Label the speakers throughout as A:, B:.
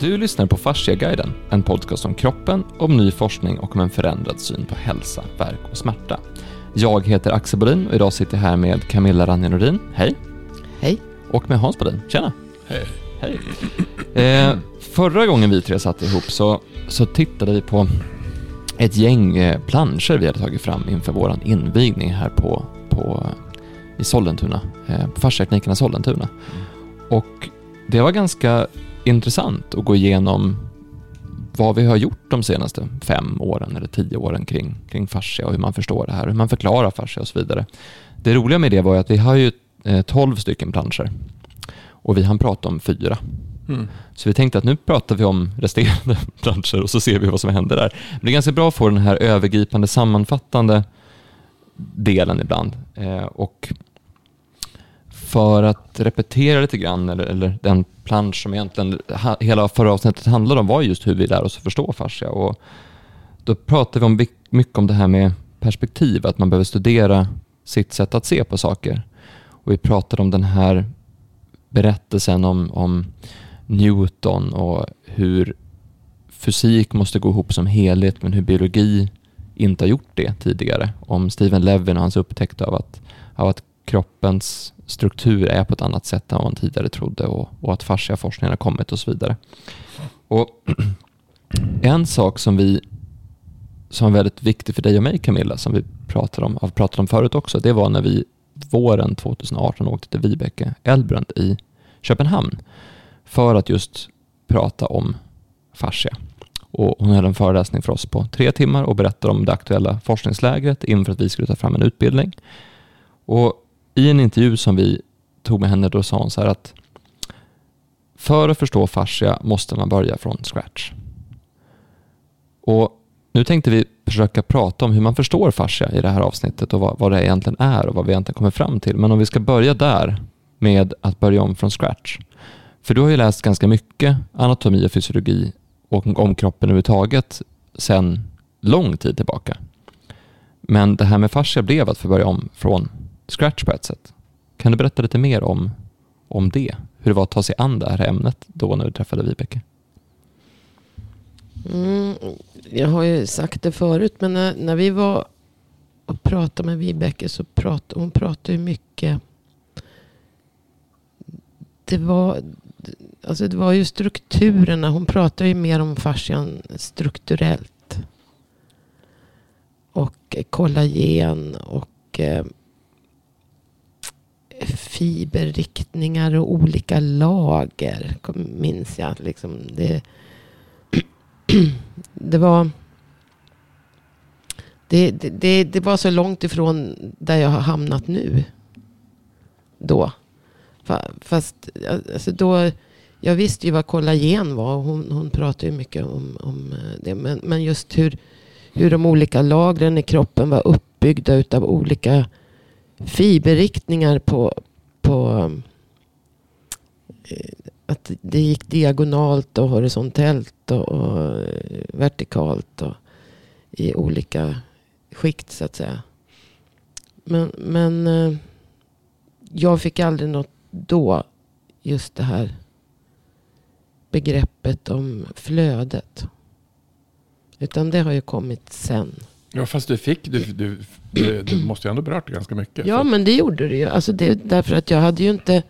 A: Du lyssnar på Fasciaguiden, en podcast om kroppen, om ny forskning och om en förändrad syn på hälsa, värk och smärta. Jag heter Axel Bodin och idag sitter jag här med Camilla Ranja Nordin. Hej!
B: Hej!
A: Och med Hans Bodin. Tjena!
C: Hej.
A: Hej! Eh, förra gången vi tre satt ihop så, så tittade vi på ett gäng eh, planscher vi hade tagit fram inför vår invigning här på, på, i Sollentuna, eh, på Fasciaklinikerna Sollentuna. Och det var ganska intressant att gå igenom vad vi har gjort de senaste fem åren eller tio åren kring, kring fascia och hur man förstår det här, hur man förklarar fascia och så vidare. Det roliga med det var att vi har ju eh, 12 stycken planscher och vi hann prata om fyra.
C: Mm.
A: Så vi tänkte att nu pratar vi om resterande planscher och så ser vi vad som händer där. Men det är ganska bra att få den här övergripande sammanfattande delen ibland. Eh, och för att repetera lite grann, eller, eller den plansch som egentligen ha, hela förra avsnittet handlade om var just hur vi lär oss att förstå fascia. Och då pratade vi om, mycket om det här med perspektiv, att man behöver studera sitt sätt att se på saker. Och vi pratade om den här berättelsen om, om Newton och hur fysik måste gå ihop som helhet men hur biologi inte har gjort det tidigare. Om Steven Levin och hans upptäckt av att, av att kroppens struktur är på ett annat sätt än vad man tidigare trodde och, och att fasciaforskningen har kommit och så vidare. Och en sak som vi som är väldigt viktig för dig och mig Camilla, som vi pratade om, har pratat om förut också, det var när vi våren 2018 åkte till Vibeke Elbrand i Köpenhamn för att just prata om fascia. Och hon höll en föreläsning för oss på tre timmar och berättade om det aktuella forskningslägret inför att vi skulle ta fram en utbildning. Och i en intervju som vi tog med henne då sa hon så här att för att förstå fascia måste man börja från scratch. Och nu tänkte vi försöka prata om hur man förstår fascia i det här avsnittet och vad, vad det egentligen är och vad vi egentligen kommer fram till. Men om vi ska börja där med att börja om från scratch. För du har ju läst ganska mycket anatomi och fysiologi och om kroppen överhuvudtaget sedan lång tid tillbaka. Men det här med fascia blev att få börja om från scratch på ett sätt. Kan du berätta lite mer om, om det? Hur det var att ta sig an det här ämnet då när du träffade Vibeke?
B: Mm, jag har ju sagt det förut, men när, när vi var och pratade med Vibeke så pratade hon pratade mycket. Det var, alltså det var ju strukturerna. Hon pratade ju mer om fascian strukturellt. Och kollagen och eh, fiberriktningar och olika lager. Minns jag. Liksom det, det var... Det, det, det, det var så långt ifrån där jag har hamnat nu. Då. Fast alltså då, jag visste ju vad kollagen var. och Hon, hon pratade ju mycket om, om eh, det. Men, men just hur, hur de olika lagren i kroppen var uppbyggda utav olika fiberriktningar på, på eh, att det gick diagonalt och horisontellt och, och eh, vertikalt och i olika skikt så att säga. Men, men eh, jag fick aldrig något då just det här begreppet om flödet. Utan det har ju kommit sen.
C: Ja, fast du fick, du, du, du, du måste ju ändå berört det ganska mycket.
B: Ja,
C: För-
B: men det gjorde det ju. Alltså det, därför att jag hade ju inte...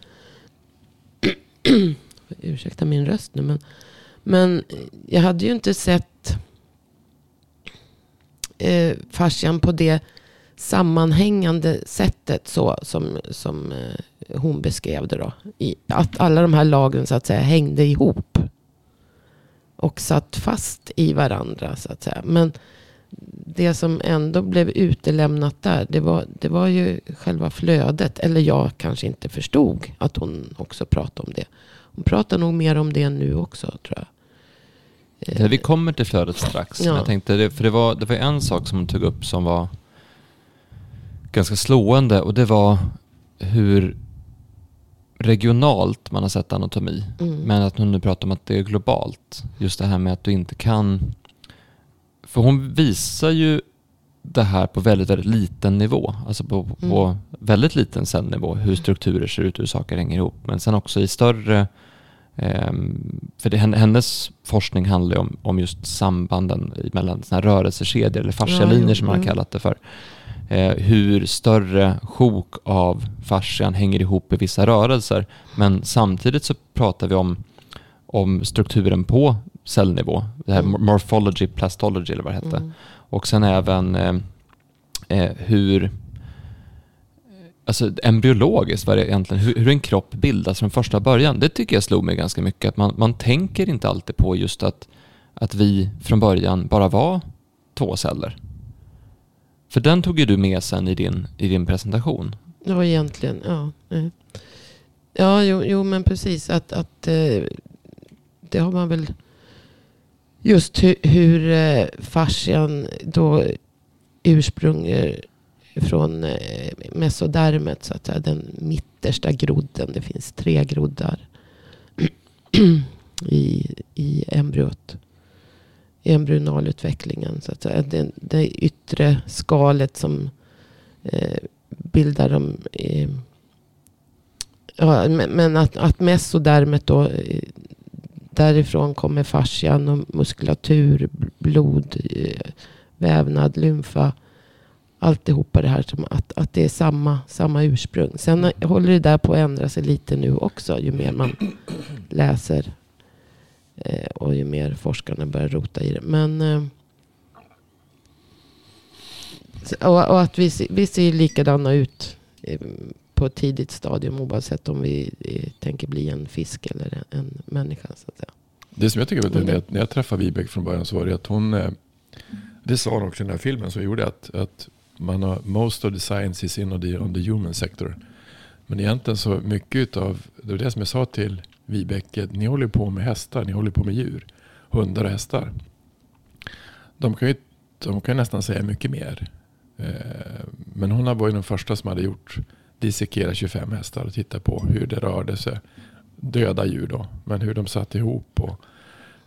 B: Ursäkta min röst nu, men... Men jag hade ju inte sett eh, fascian på det sammanhängande sättet så som, som eh, hon beskrev det då. I, att alla de här lagren så att säga hängde ihop. Och satt fast i varandra så att säga. Men det som ändå blev utelämnat där, det var, det var ju själva flödet. Eller jag kanske inte förstod att hon också pratade om det. Hon pratar nog mer om det nu också tror jag.
A: Ja, vi kommer till flödet strax.
B: Ja.
A: Jag tänkte, för det var, det var en sak som hon tog upp som var ganska slående och det var hur regionalt man har sett anatomi.
B: Mm.
A: Men att hon nu pratar om att det är globalt. Just det här med att du inte kan... För hon visar ju det här på väldigt, väldigt liten nivå. Alltså på, på
B: Mm.
A: väldigt liten cellnivå. Hur strukturer ser ut, hur saker hänger ihop. Men sen också i större Ehm, för det, hennes forskning handlar ju om, om just sambanden mellan såna här rörelsekedjor eller fascialinjer
B: Ja,
A: som man har
B: mm.
A: kallat det för. Eh, hur större sjok av fascian hänger ihop i vissa rörelser. Men samtidigt så pratar vi om, om strukturen på cellnivå. Det här
B: Mm.
A: morphology, plastology eller vad det hette.
B: Mm.
A: Och sen även eh, eh, hur Alltså embryologiskt, vad det egentligen, hur, hur en kropp bildas från första början. Det tycker jag slog mig ganska mycket. Att man, man tänker inte alltid på just att, att vi från början bara var två celler. För den tog ju du med sen i din, i din presentation.
B: Var egentligen, ja. Ja, jo, jo men precis. Att, att eh, det har man väl... Just hur, hur fascian då ursprungar från eh, mesodermet. Så att säga, den mittersta grodden. Det finns tre groddar i, i embryot. I embryonalutvecklingen. Så att säga. Det, det yttre skalet som eh, bildar de... Eh, ja, men men att, att mesodermet då... Eh, Därifrån kommer fascian och muskulatur, blod, eh, vävnad, lymfa. Alltihopa det här. Som att, att det är samma, samma ursprung. Sen håller det där på att ändra sig lite nu också. Ju mer man läser. Eh, och ju mer forskarna börjar rota i det. Men... Eh, och, och att vi, vi ser likadana ut eh, på ett tidigt stadium oavsett om vi tänker bli en fisk eller en, människa. Så att säga.
C: Det som jag tycker var
B: Mm.
C: när jag, när jag träffade Vibeke från början så var det att hon, eh, det sa hon också i den här filmen som gjorde att, att man har, most of the science is in on the, on the human sector. Men egentligen så mycket av, det var det som jag sa till Vibeke, ni håller på med hästar, ni håller på med djur, hundar och hästar. De kan ju, de kan nästan säga mycket mer. Eh, Men hon var ju den första som hade gjort dissekera 25 hästar och titta på hur det rörde sig. Döda djur då, men hur de satt ihop och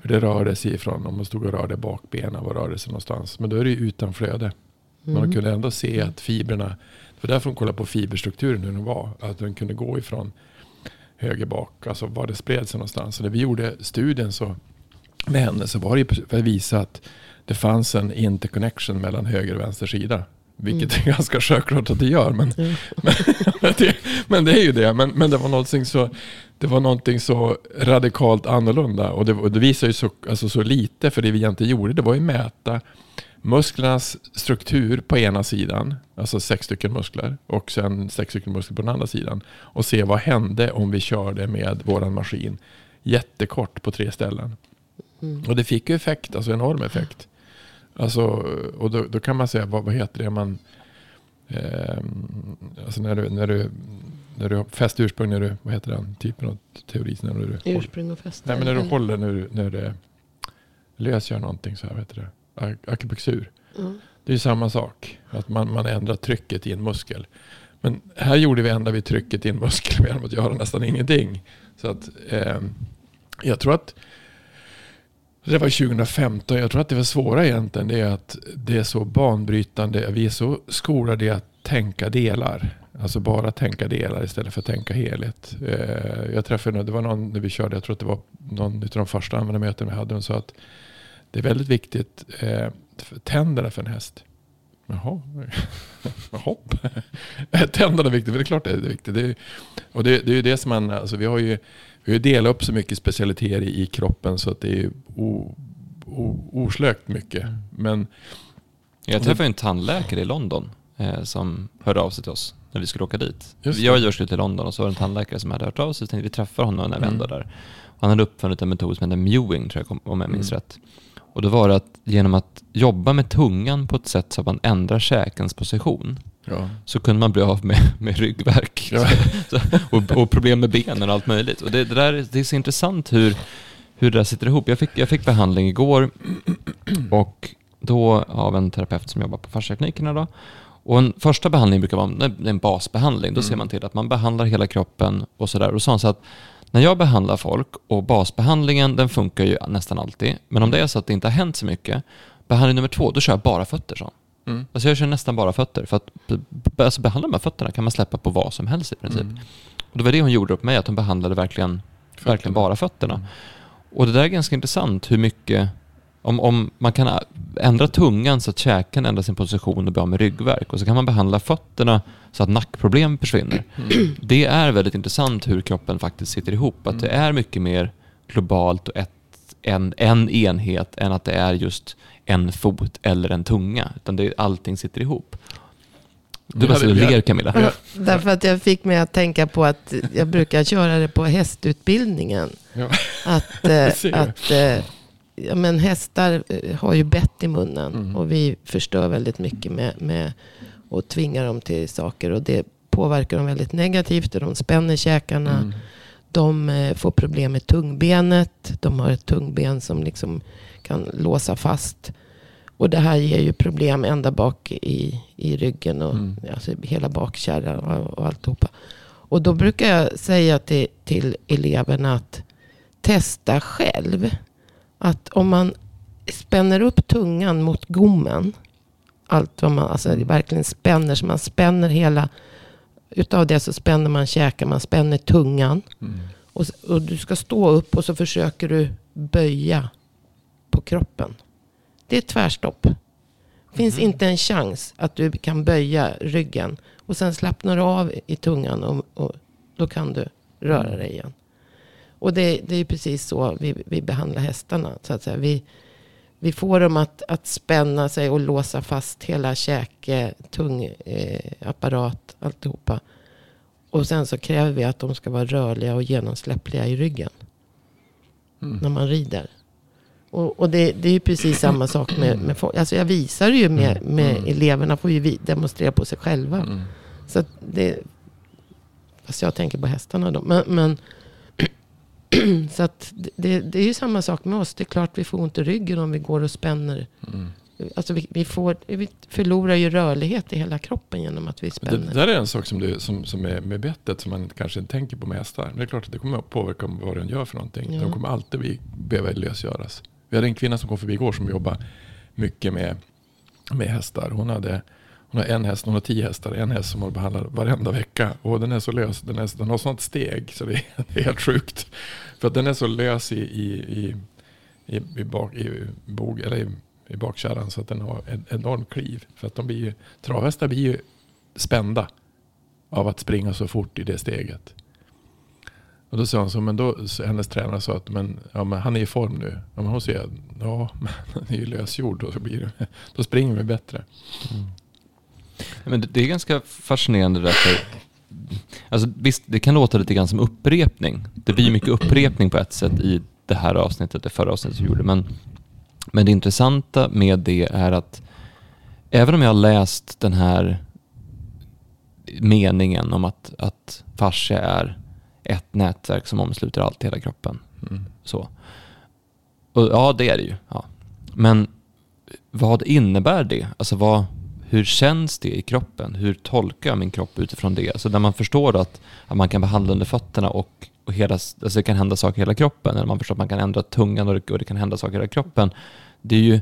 C: hur det rörde sig ifrån. Om man stod och rörde bakbenen, var rörde sig någonstans. Men då är det ju utan flöde. Men
B: Mm.
C: de kunde ändå se att fibrerna, för därför hon kollade på fiberstrukturen hur den var. Att den kunde gå ifrån höger bak, alltså var det spred sig någonstans. Så när vi gjorde studien så, med henne så var det ju för att visa att det fanns en interconnection mellan höger och vänster sida. Vilket är ganska självklart att det gör. Men,
B: Ja.
C: men, det, men det är ju det. Men, men det var någonting så det var någonting så radikalt annorlunda. Och det, och det visar ju så, alltså så lite. För det vi egentligen gjorde det var ju mäta musklernas struktur på ena sidan. Alltså sex stycken muskler. Och sen sex stycken muskler på den andra sidan. Och se vad hände om vi körde med våran maskin. Jättekort på tre ställen.
B: Mm.
C: Och det fick ju effekt, alltså enorm effekt. Alltså, och då, då kan man säga, vad, vad heter det man... ehm, alltså när du, när du, när du har fäst ursprung, när du, vad heter den typen av teori? När du,
B: Ursprung och fäste.
C: nej men när du
B: eller?
C: håller, när, du, när det lösgör någonting så här, vad heter det? Ak- Akupunktur.
B: Ja.
C: Det är ju samma sak. Att man, man ändrar trycket i en muskel. Men här gjorde vi ändra vid trycket i en muskel genom att göra nästan ingenting. Så att ehm, jag tror att det var 2015. Jag tror att det var svåra egentligen. Det är att det är så banbrytande. Vi är så skolade i att tänka delar. Alltså bara tänka delar istället för att tänka helhet. Eh, jag träffade, det var någon när vi körde, jag tror att det var någon av de första användarmöten vi hade. Hon sa att det är väldigt viktigt, eh, tänderna för en häst. Jaha, jaha. tänderna är viktigt, för det är klart det är viktigt. Det är, och det, det är ju det som man, alltså vi har ju vi har delat upp så mycket specialiteter i, kroppen så att det är o, o, oslökt mycket. Men
A: Jag träffade en tandläkare i London eh, som hörde av sig till oss när vi skulle åka dit. Jag gör slut i London och så var det en tandläkare som hade hört av sig. Så tänkte vi träffar honom när vi
C: Mm.
A: ändå är där. Och han hade uppfunnit en metod som heter mewing, tror jag, om jag minns
C: Mm.
A: rätt. Och då var det att genom att jobba med tungan på ett sätt så att man ändrar käkens position
C: ja,
A: så kunde man bli av med, med ryggvärk
C: Ja.
A: så, och, och problem med benen och allt möjligt. Och det, det, där, det är så intressant hur, hur det där sitter ihop. Jag fick, jag fick behandling igår och då av en terapeut som jobbar på fasciaklinikerna. Då. Och en första behandling brukar vara en, basbehandling. Då ser
C: Mm.
A: man till att man behandlar hela kroppen och sådär. Och så han så att när jag behandlar folk och basbehandlingen den funkar ju nästan alltid. Men om det är så att det inte har hänt så mycket, behandling nummer två, då kör jag bara fötter. Så.
C: Mm.
A: Alltså jag kör nästan bara fötter. För att alltså behandla här fötterna kan man släppa på vad som helst i princip.
C: Mm.
A: Och det var det hon gjorde upp mig, att hon behandlade verkligen verkligen bara fötterna. Och det där är ganska intressant hur mycket, om, om man kan ändra tungan så att käken ändrar sin position och blir av med ryggverk och så kan man behandla fötterna så att nackproblem försvinner.
C: Mm.
A: Det är väldigt intressant hur kroppen faktiskt sitter ihop. Att det är mycket mer globalt och ett, en, en enhet än att det är just en fot eller en tunga. Utan det, allting sitter ihop. Du bara sitter och ler Camilla.
C: Ja.
B: Därför att jag fick mig att tänka på att jag brukar köra det på hästutbildningen.
C: Ja.
B: Att, eh, att eh, ja, men hästar eh, har ju bett i munnen.
C: Mm.
B: Och vi förstör väldigt mycket med, med att tvinga dem till saker. Och det påverkar dem väldigt negativt. Och de spänner käkarna.
C: Mm.
B: De eh, får problem med tungbenet. De har ett tungben som liksom kan låsa fast. Och det här ger ju problem ända bak i, i ryggen och
C: Mm.
B: alltså hela bakkärran och, och alltihopa. Och då brukar jag säga till, till eleverna att testa själv. Att om man spänner upp tungan mot gommen. Allt vad man, alltså verkligen spänner. Så man spänner hela. Utav det så spänner man käkar, man spänner tungan.
C: Mm.
B: Och, och du ska stå upp och så försöker du böja på kroppen. Det är tvärstopp. finns inte en chans att du kan böja ryggen. Och sen slappnar du av i tungan och, och då kan du röra dig igen. Och det, det är precis så vi, vi behandlar hästarna. Så att säga. Vi, vi får dem att, att spänna sig och låsa fast hela käke, tung eh, apparat, alltihopa. Och sen så kräver vi att de ska vara rörliga och genomsläppliga i ryggen.
C: Mm.
B: När man rider. Och, och det, det är ju precis samma sak med, med folk. Alltså jag visar ju med, med
C: Mm.
B: eleverna, får ju demonstrera på sig själva.
C: Mm.
B: Så det, fast jag tänker på hästarna då. Men, men så att det, det är ju samma sak med oss. Det är klart vi får ont i ryggen om vi går och spänner.
C: Mm.
B: Alltså vi, vi, får, vi förlorar ju rörlighet i hela kroppen genom att vi
C: Det,
B: spänner.
C: där är en sak som, du, som, som är med bettet som man kanske inte tänker på med hästar. Men det är klart att det kommer att påverka vad den gör för någonting.
B: Ja.
C: De kommer alltid behöva lösgöras. Vi hade en kvinna som kom förbi igår som jobbar mycket med, med hästar. Hon, hade, hon har en häst, hon har tio hästar. En häst som hon behandlar varenda vecka. Och den är så lös, den, är, den har sånt steg så det är, det är helt sjukt. För att den är så lös i, i, i, i, i, bak, i, bog, eller i, i bakkärran så att den har en enorm kliv. För att de blir ju, travhästar blir ju spända av att springa så fort i det steget. Och då sa hon så, men då, hennes tränare sa att men, ja, men han är i form nu. Ja, men hon säger, ja men han är ju lösgjord och så blir det, då springer vi bättre. Mm.
A: Men det, det är ganska fascinerande därför, alltså visst det kan låta lite grann som upprepning. Det blir mycket upprepning på ett sätt i det här avsnittet, det förra avsnittet vi gjorde. Men, men det intressanta med det är att även om jag har läst den här meningen om att, att fascia är ett nätverk som omsluter allt hela kroppen.
C: Mm.
A: Så. Och, ja, det är det ju. Ja. Men vad innebär det? Alltså vad, hur känns det i kroppen? Hur tolkar jag min kropp utifrån det? Alltså när man förstår att, att man kan behandla under fötterna och, och hela, alltså det kan hända saker i hela kroppen, eller man förstår att man kan ändra tungan och det, och det kan hända saker i hela kroppen. Det är ju,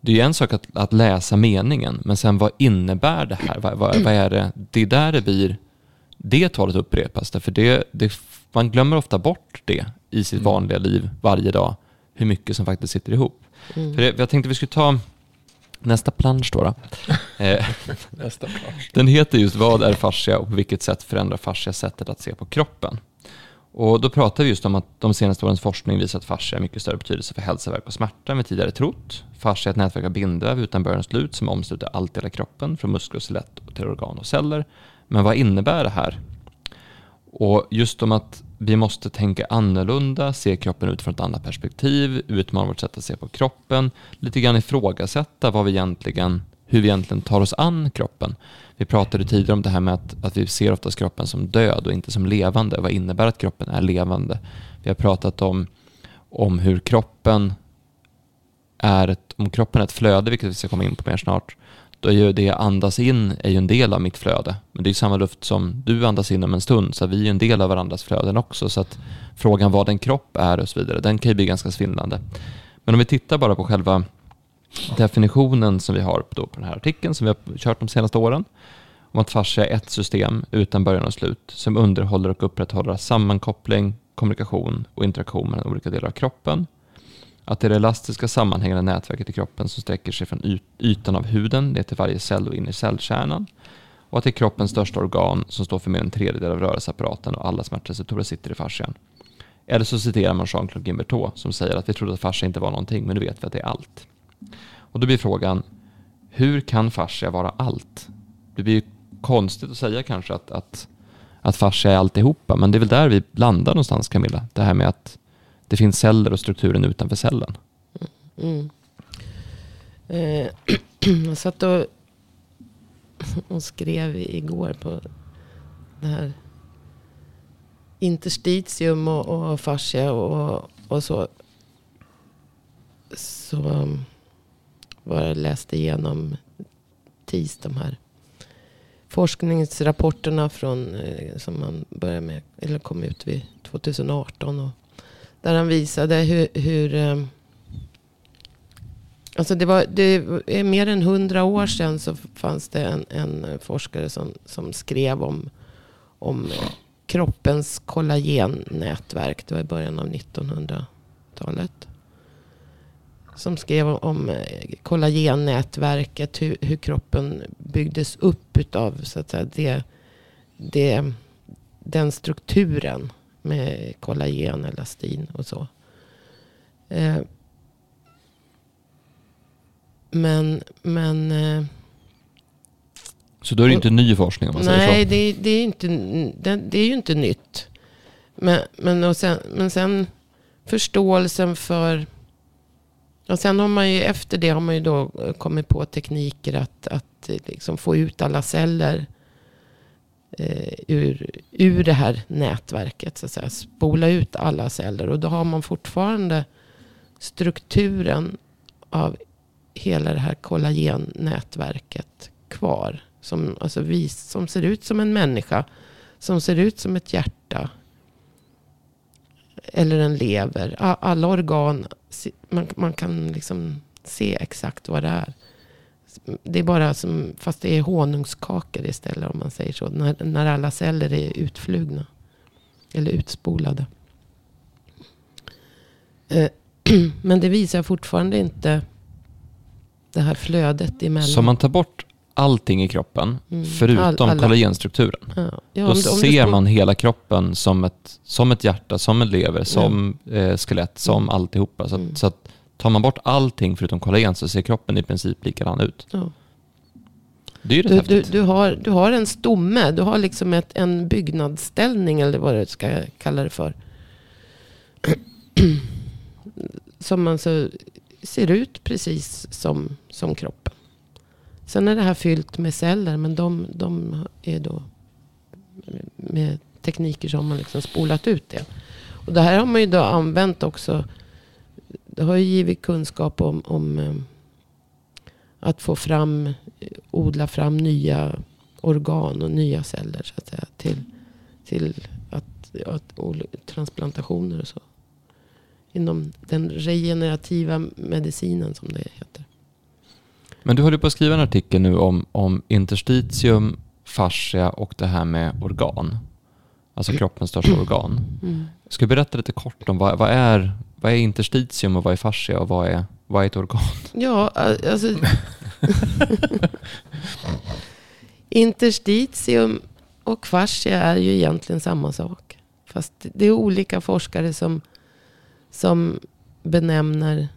A: det är en sak att, att läsa meningen, men sen vad innebär det här? Vad, vad, vad är det? Det är där det blir, det talet upprepas, därför det, det, man glömmer ofta bort det i sitt
C: Mm.
A: vanliga liv varje dag, hur mycket som faktiskt sitter ihop.
B: Mm.
A: För det, jag tänkte vi skulle ta nästa plansch då. då. Eh,
C: Nästa plansch.
A: den heter just Vad är fascia och på vilket sätt förändrar fascia sättet att se på kroppen? Och då pratar vi just om att de senaste årens forskning visar att fascia har mycket större betydelse för hälsa, värk och smärta än vi tidigare trott. Fascia är ett nätverk av bindväv utan början och slut som omsluter allt i hela kroppen, från muskler och skelett till organ och celler. Men vad innebär det här? Och just om att vi måste tänka annorlunda, se kroppen utifrån ett annat perspektiv, utmana vårt sätt att se på kroppen, lite grann ifrågasätta vad vi egentligen, hur vi egentligen tar oss an kroppen. Vi pratade tidigare om det här med att, att vi ser oftast kroppen som död och inte som levande. Vad innebär att kroppen är levande? Vi har pratat om, om hur kroppen är ett, om kroppen är ett flöde, vilket vi ska komma in på mer snart, då är ju det jag andas in är ju en del av mitt flöde. Men det är ju samma luft som du andas in om en stund, så vi är ju en del av varandras flöden också. Så att frågan vad en kropp är och så vidare, den kan ju bli ganska svindlande. Men om vi tittar bara på själva definitionen som vi har då på den här artikeln, som vi har kört de senaste åren, om att fascia är ett system utan början och slut, som underhåller och upprätthåller sammankoppling, kommunikation och interaktion mellan olika delar av kroppen. Att det är det elastiska sammanhängande nätverket i kroppen som sträcker sig från ytan av huden ner till varje cell och in i cellkärnan. Och att det är kroppens största organ som står för mer än en tredjedel av rörelseapparaten och alla smärtreceptorer sitter i fascian. Eller så citerar man Jean-Claude Gimbertot som säger att vi trodde att fascia inte var någonting, men nu vet vi att det är allt. Och då blir frågan, hur kan fascia vara allt? Det blir ju konstigt att säga kanske att, att, att fascia är alltihopa, men det är väl där vi landar någonstans Camilla. Det här med att det finns celler och strukturen utanför cellen.
B: Mm. Eh, jag satt och, och skrev igår på det här interstitium och, och fascia och, och så. Så um, var jag läste igenom TIS, de här forskningsrapporterna från, eh, som man började med, eller kom ut vid 2018. Och där han visade hur, hur ehm, Alltså det, var, det är mer än hundra år sedan så fanns det en, en eh, forskare som, som skrev om, om kroppens kollagennätverk. Det var i början av 1900-talet. Som skrev om eh, kollagennätverket. Hur, hur kroppen byggdes upp utav så att säga, det, det, den strukturen. Med kollagen, elastin och så. Eh, men, men eh,
A: så då är det inte ny forskning om man
B: nej,
A: säger så?
B: Nej, det, det, är inte, det, det, är ju inte nytt. Men, men, och sen, men sen förståelsen för... Och sen har man ju efter det har man ju då kommit på tekniker att, att liksom få ut alla celler eh, ur, ur det här nätverket. Så att säga. Spola ut alla celler. Och då har man fortfarande strukturen av hela det här kollagennätverket kvar. Som, alltså vi, som ser ut som en människa. Som ser ut som ett hjärta. Eller en lever. Alla organ. Man, man kan liksom se exakt vad det är. Det är bara som, fast det är honungskakor istället om man säger så. När, när alla celler är utflugna. Eller utspolade. Eh, men det visar fortfarande inte det här flödet emellan.
A: Så man tar bort allting i kroppen, mm. förutom All, kollagenstrukturen. Ja. Ja, Då ser man hela kroppen som ett, som ett hjärta, som en lever, som ja. eh, skelett, som mm. alltihopa. Så, mm. så att tar man bort allting förutom kollagen så ser kroppen i princip likadan ut. Ja. Det är ju rätt
B: du, du, du, har, du har en stomme, du har liksom ett, en byggnadsställning eller vad du ska kalla det för. som alltså ser ut precis som, som kroppen. Sen är det här fyllt med celler. Men de, de är då med tekniker som man liksom spolat ut det. Och det här har man ju då använt också. Det har ju givit kunskap om, om eh, att få fram, odla fram nya organ och nya celler så att säga. Till, till att, att, transplantationer och så. Inom den regenerativa medicinen som det heter.
A: Men du håller på att skriva en artikel nu om, om interstitium, fascia och det här med organ. Alltså kroppens största organ. Mm. Ska du berätta lite kort om vad, vad, är, vad är interstitium och vad är fascia och vad är, vad är ett organ?
B: Ja, alltså... interstitium och fascia är ju egentligen samma sak. Fast det är olika forskare som, som benämner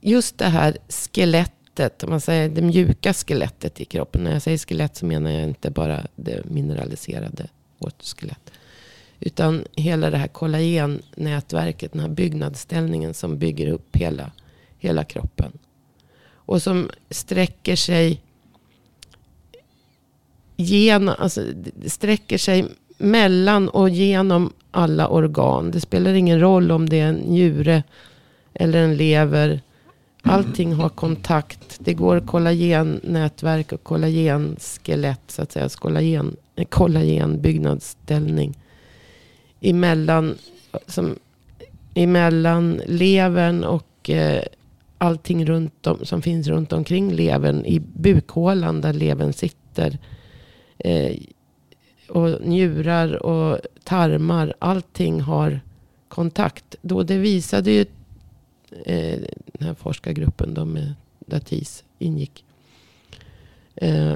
B: just det här skelett skelettet, om man säger det mjuka skelettet i kroppen. När jag säger skelett så menar jag inte bara det mineraliserade, vårt skelett. Utan hela det här kollagennätverket, den här byggnadsställningen som bygger upp hela, hela kroppen. Och som sträcker sig genom, alltså, sträcker sig mellan och genom alla organ. Det spelar ingen roll om det är en njure eller en lever Allting har kontakt. Det går kollagennätverk och kollagenskelett så att säga. Kollagen, kollagenbyggnadsställning. Emellan, som, emellan levern och eh, allting runt om, som finns runt omkring levern. I bukhålan där levern sitter. Eh, och njurar och tarmar, allting har kontakt. Då det visade ju eh, den här forskargruppen då med där TIS ingick. Eh,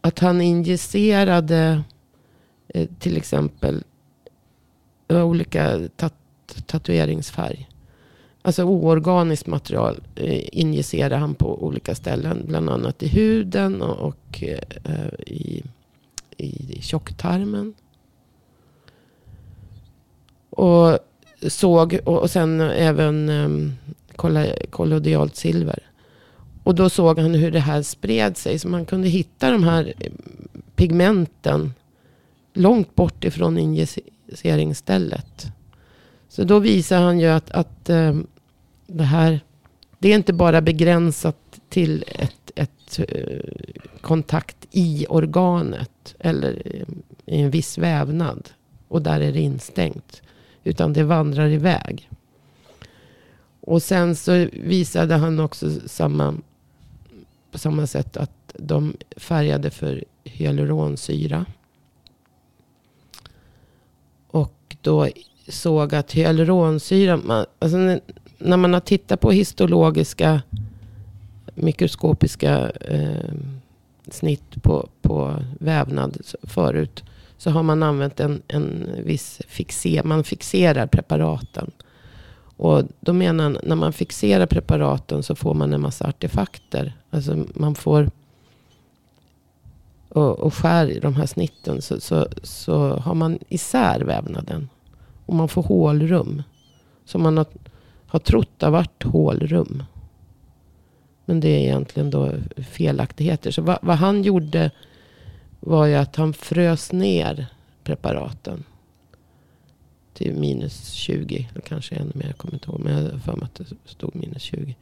B: att han injicerade eh, till exempel olika tat tatueringsfärg. Alltså oorganiskt material eh, injicerade han på olika ställen. Bland annat i huden och, och eh, i, i tjocktarmen. Och såg, och, och sen även um, kollodialt silver. Och då såg han hur det här spred sig. Så man kunde hitta de här eh, pigmenten långt bort ifrån injiceringsstället. Så då visar han ju att, att eh, det här, det är inte bara begränsat till ett, ett eh, kontakt i organet eller eh, i en viss vävnad. Och där är det instängt. Utan det vandrar iväg. Och sen så visade han också samma, på samma sätt att de färgade för hyaluronsyra. Och då såg att hyaluronsyra, man, alltså när man har tittat på histologiska mikroskopiska eh, snitt på, på vävnad förut. Så har man använt en, en viss fixer, man fixerar preparaten. Och då menar han, när man fixerar preparaten så får man en massa artefakter. Alltså man får, och, och skär i de här snitten så, så, så har man isär vävnaden. Och man får hålrum. Som man har, har trott har varit hålrum. Men det är egentligen då felaktigheter. Så vad, vad han gjorde var ju att han frös ner preparaten. Till minus 20. Eller kanske ännu mer. Jag kommer inte ihåg. Men jag har för mig att det stod minus 20.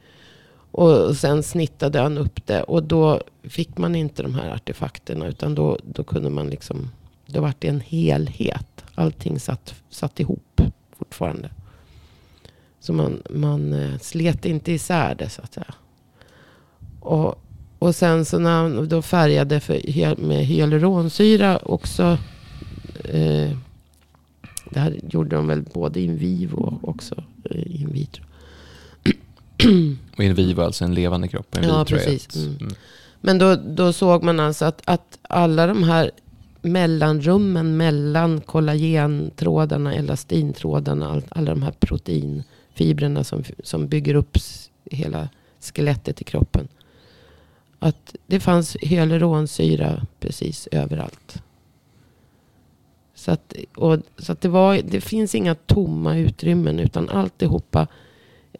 B: Och sen snittade han upp det. Och då fick man inte de här artefakterna. Utan då, då kunde man liksom. Det vart en helhet. Allting satt, satt ihop fortfarande. Så man, man eh, slet inte isär det så att säga. Och, och sen så när han då färgade för, med hyaluronsyra också. Eh, det här gjorde de väl både in vivo och också eh, in vitro.
A: Och in vivo alltså en levande kropp? En
B: ja, precis. Mm. Mm. Men då, då såg man alltså att, att alla de här mellanrummen mellan kollagentrådarna, elastintrådarna, all, alla de här proteinfibrerna som, som bygger upp hela skelettet i kroppen. Att det fanns hyaluronsyra precis överallt. Så att, och, så att det, var, det finns inga tomma utrymmen utan alltihopa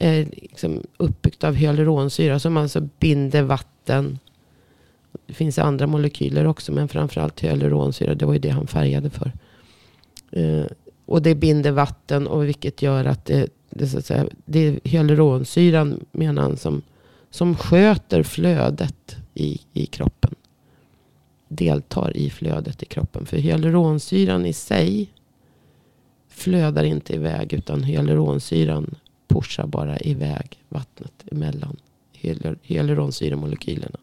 B: Eh, liksom uppbyggt av hyaluronsyra som alltså binder vatten. Det finns andra molekyler också men framförallt hyaluronsyra. Det var ju det han färgade för. Eh, och det binder vatten och vilket gör att det, det, så att säga, det är hyaluronsyran menar han som som sköter flödet i, i kroppen. Deltar i flödet i kroppen. För hyaluronsyran i sig flödar inte iväg. Utan hyaluronsyran pushar bara iväg vattnet emellan hyaluronsyremolekylerna.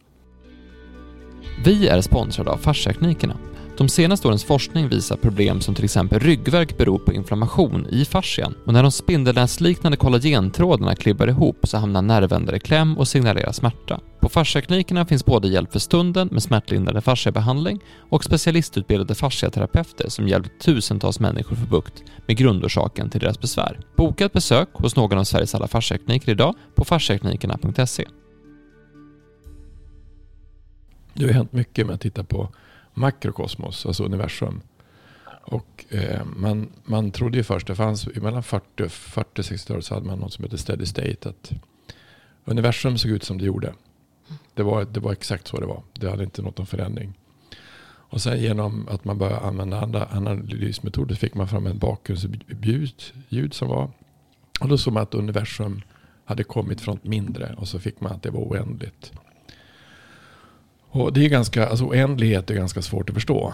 A: Vi är sponsrade av Fasciaklinikerna de senaste årens forskning visar problem som till exempel ryggverk beror på inflammation i fascian och när de spindelnätsliknande kollagentrådarna klibbar ihop så hamnar nervändar i kläm och signalerar smärta. På fasciaklinikerna finns både hjälp för stunden med smärtlindrande fasciabehandling och specialistutbildade fasciaterapeuter som hjälpt tusentals människor få bukt med grundorsaken till deras besvär. Boka ett besök hos någon av Sveriges alla fasciakliniker idag på fasciaklinikerna.se.
C: Det har hänt mycket med att titta på makrokosmos, alltså universum. Och eh, man, man trodde ju först, det fanns mellan 40 och 60-talet så hade man något som hette steady state. Att universum såg ut som det gjorde. Det var, det var exakt så det var. Det hade inte nått någon förändring. Och sen genom att man började använda andra analysmetoder fick man fram en bakgrundsljud som var. Och då såg man att universum hade kommit från ett mindre och så fick man att det var oändligt. Och det är ganska, alltså oändlighet är ganska svårt att förstå.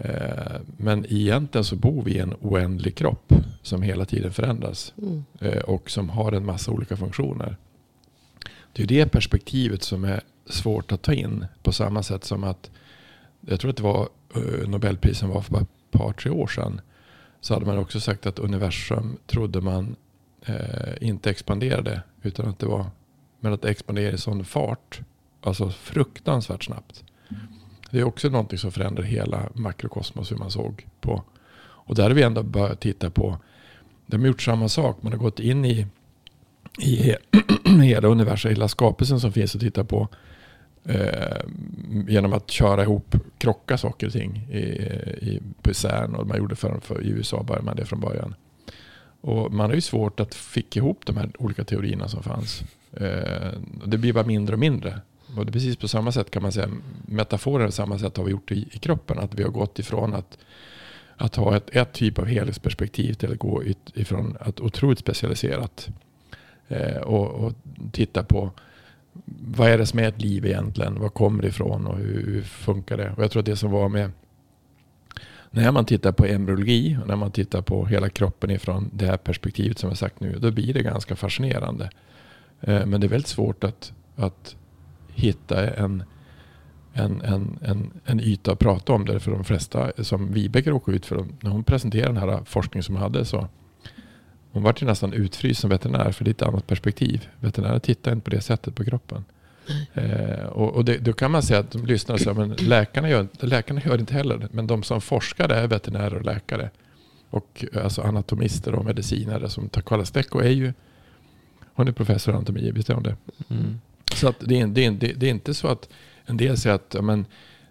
C: Eh, men egentligen så bor vi i en oändlig kropp som hela tiden förändras. Mm. Eh, och som har en massa olika funktioner. Det är det perspektivet som är svårt att ta in. På samma sätt som att jag tror att det var eh, Nobelprisen var för bara ett par, tre år sedan. Så hade man också sagt att universum trodde man eh, inte expanderade. Utan att det var, men att det expanderade i sån fart. Alltså fruktansvärt snabbt. Det är också någonting som förändrar hela makrokosmos hur man såg på. Och där har vi ändå börjat titta på. De har gjort samma sak. Man har gått in i, i hela universum, hela skapelsen som finns att titta på. Eh, genom att köra ihop, krocka saker och ting i, i, på CERN. Och man gjorde för, för, I USA började man det från början. Och man har ju svårt att fick ihop de här olika teorierna som fanns. Eh, det blir bara mindre och mindre. Och det är precis på samma sätt kan man säga, Metaforer på samma sätt har vi gjort i, i kroppen. Att vi har gått ifrån att, att ha ett, ett typ av helhetsperspektiv till att gå ut, ifrån att otroligt specialiserat. Eh, och, och titta på vad är det som är ett liv egentligen? Vad kommer det ifrån och hur, hur funkar det? Och jag tror att det som var med när man tittar på embryologi och när man tittar på hela kroppen ifrån det här perspektivet som jag sagt nu, då blir det ganska fascinerande. Eh, men det är väldigt svårt att, att hitta en, en, en, en, en yta att prata om det. För de flesta som Vibeke råkade ut för, när hon presenterade den här forskningen som hon hade så hon var ju nästan utfryst som veterinär för lite annat perspektiv. Veterinärer tittar inte på det sättet på kroppen. Eh, och, och det, då kan man säga att de lyssnar och säger men läkarna gör, läkarna gör inte heller Men de som forskar är veterinärer och läkare. Och alltså anatomister och medicinare som Takala Stecco är ju hon är professor i anatomi, visst är hon det? Mm. Så att det, är, det, är, det är inte så att en del säger att men,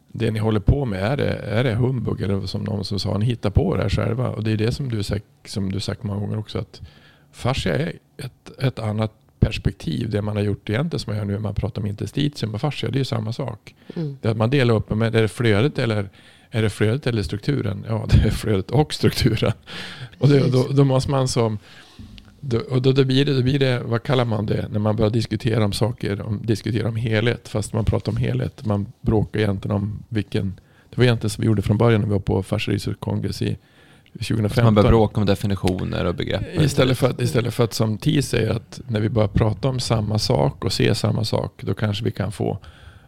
C: det ni håller på med, är det, är det humbug? Eller som någon som sa, ni hittar på det här själva. Och det är det som du sagt, som du sagt många gånger också. Att fascia är ett, ett annat perspektiv. Det man har gjort egentligen som man gör nu när man pratar om interstitium och fascia. Det är samma sak. Mm. Det att man delar upp, men är det flödet eller är det flödet eller strukturen? Ja, det är flödet och strukturen. Och det, då, då måste man som och då, då, blir det, då blir det, vad kallar man det, när man börjar diskutera om saker, om, diskutera om helhet, fast man pratar om helhet. Man bråkar egentligen om vilken, det var egentligen som vi gjorde från början när vi var på Fascia kongress i 2015.
A: Man börjar bråka om definitioner och begrepp.
C: Istället för, att, istället för att som Ti säger att när vi börjar prata om samma sak och se samma sak, då kanske vi kan få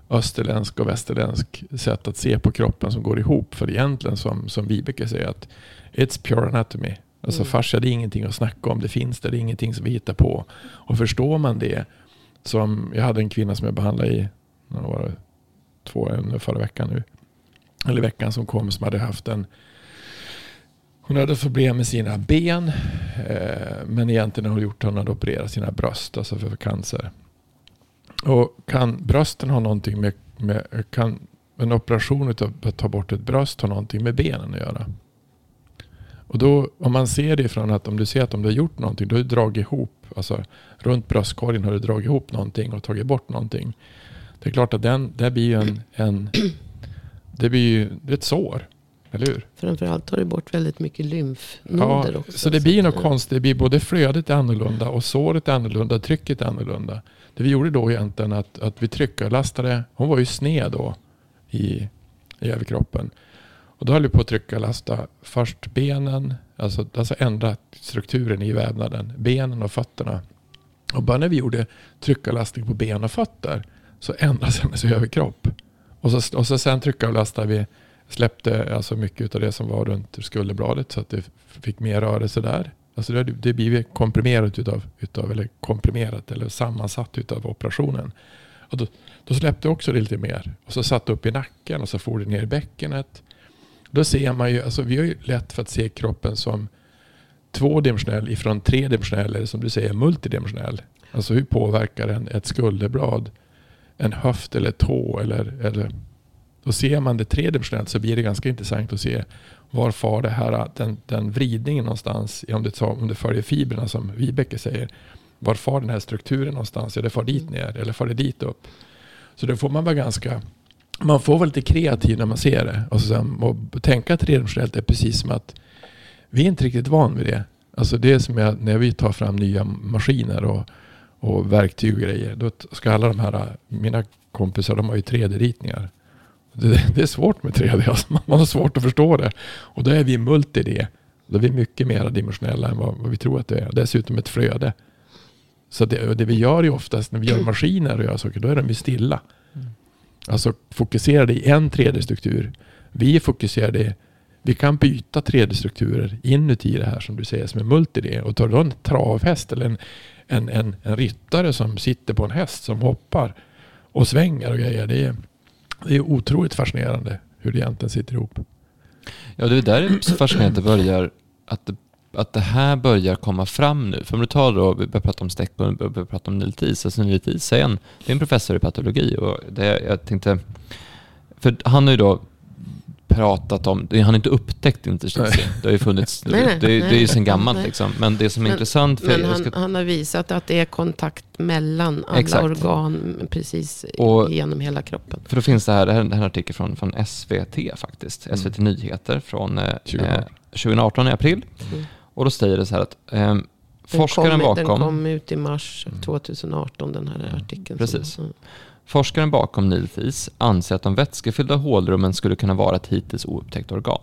C: österländsk och västerländsk sätt att se på kroppen som går ihop. För egentligen som, som Vibeke säger att it's pure anatomy. Alltså mm. fascia det är ingenting att snacka om. Det finns där, det är ingenting som vi hittar på. Och förstår man det. Som jag hade en kvinna som jag behandlade i var det, två, förra veckan nu. Eller veckan som kom som hade haft en hon hade problem med sina ben. Eh, men egentligen har hon gjort hon hade opererat sina bröst. Alltså för cancer. Och kan brösten ha någonting med, med kan en operation av att ta bort ett bröst ha någonting med benen att göra? Och då om man ser det från att om du ser att om du har gjort någonting, då har du dragit ihop, alltså runt bröstkorgen har du dragit ihop någonting och tagit bort någonting. Det är klart att den, det blir ju en, en det blir ju ett sår. Eller hur?
B: Framförallt tar du bort väldigt mycket lymfnoder
C: ja,
B: också.
C: Så det blir något konstigt. Det blir både flödet är annorlunda och såret är annorlunda. Trycket är annorlunda. Det vi gjorde då egentligen att, att vi tryckarlastade. Hon var ju sned då i, i överkroppen. Och då höll vi på att trycka och lasta först benen, alltså, alltså ändra strukturen i vävnaden, benen och fötterna. Och bara när vi gjorde tryckarlastning på ben och fötter så ändrades hennes överkropp. Och så, och så sen tryckarlastade vi, släppte alltså mycket av det som var runt skulderbladet så att det fick mer rörelse där. Alltså det, det blir komprimerat utav, utav, eller komprimerat eller sammansatt utav operationen. Och då, då släppte också det lite mer. Och så satt upp i nacken och så for det ner i bäckenet. Då ser man ju, alltså vi har ju lätt för att se kroppen som tvådimensionell ifrån tredimensionell eller som du säger multidimensionell. Alltså hur påverkar en ett skulderblad en höft eller tå eller, eller då ser man det tredimensionellt så blir det ganska intressant att se var far det här, den, den vridningen någonstans, om det, om det följer fibrerna som Vibeke säger, var far den här strukturen någonstans? Ja, det far dit ner eller far det dit upp? Så då får man vara ganska man får vara lite kreativ när man ser det. Och, så, och tänka tredimensionellt är precis som att vi är inte riktigt van vid det. Alltså det är som jag, när vi tar fram nya maskiner och, och verktyg och grejer. Då ska alla de här, mina kompisar de har ju 3D-ritningar. Det, det, är svårt med 3D, alltså man har svårt att förstå det. Och då är vi multi-D. Då är vi mycket mer dimensionella än vad, vad, vi tror att det är. Dessutom ett flöde. Så det, det vi gör ju oftast när vi gör maskiner och gör saker, då är de ju stilla. Alltså fokuserade i en 3D-struktur. Vi fokuserade, vi kan byta 3D-strukturer inuti det här som du säger som är multi Och tar du en travhäst eller en, en, en, en ryttare som sitter på en häst som hoppar och svänger och grejer. Det är, det är otroligt fascinerande hur det egentligen sitter ihop.
A: Ja, det är där det är så fascinerande att det börjar, att det, att det här börjar komma fram nu. För om du tar då, vi börjar prata om Steck och vi börjar prata om Niltis. Alltså Niltis är en, det är en professor i patologi och det, jag tänkte, för han har ju då pratat om, han har inte upptäckt interstitium. Det har ju funnits,
B: Nej, nej,
A: det, det är ju
B: nej.
A: sedan gammalt
B: Nej.
A: liksom. Men det som är
B: Men-
A: intressant, för
B: Men han,
A: ska,
B: han har visat att det är kontakt mellan alla
A: Exakt.
B: organ precis
A: Och-
B: genom hela kroppen.
A: för då finns det här, det här, det här är en artikel från, från SVT faktiskt,
C: Mm.
A: SVT Nyheter från eh,
C: 2018.
A: eh, 2018 i april.
B: Mm.
A: Och då säger det så här att eh,
B: Den
A: forskaren
B: kom, Den
A: bakom,
B: kom ut i mars
C: Mm.
B: 2018 den här artikeln.
A: Precis.
B: Så, mm.
A: forskaren bakom Nilfis anser att de vätskefyllda hålrummen skulle kunna vara ett hittills oupptäckt organ.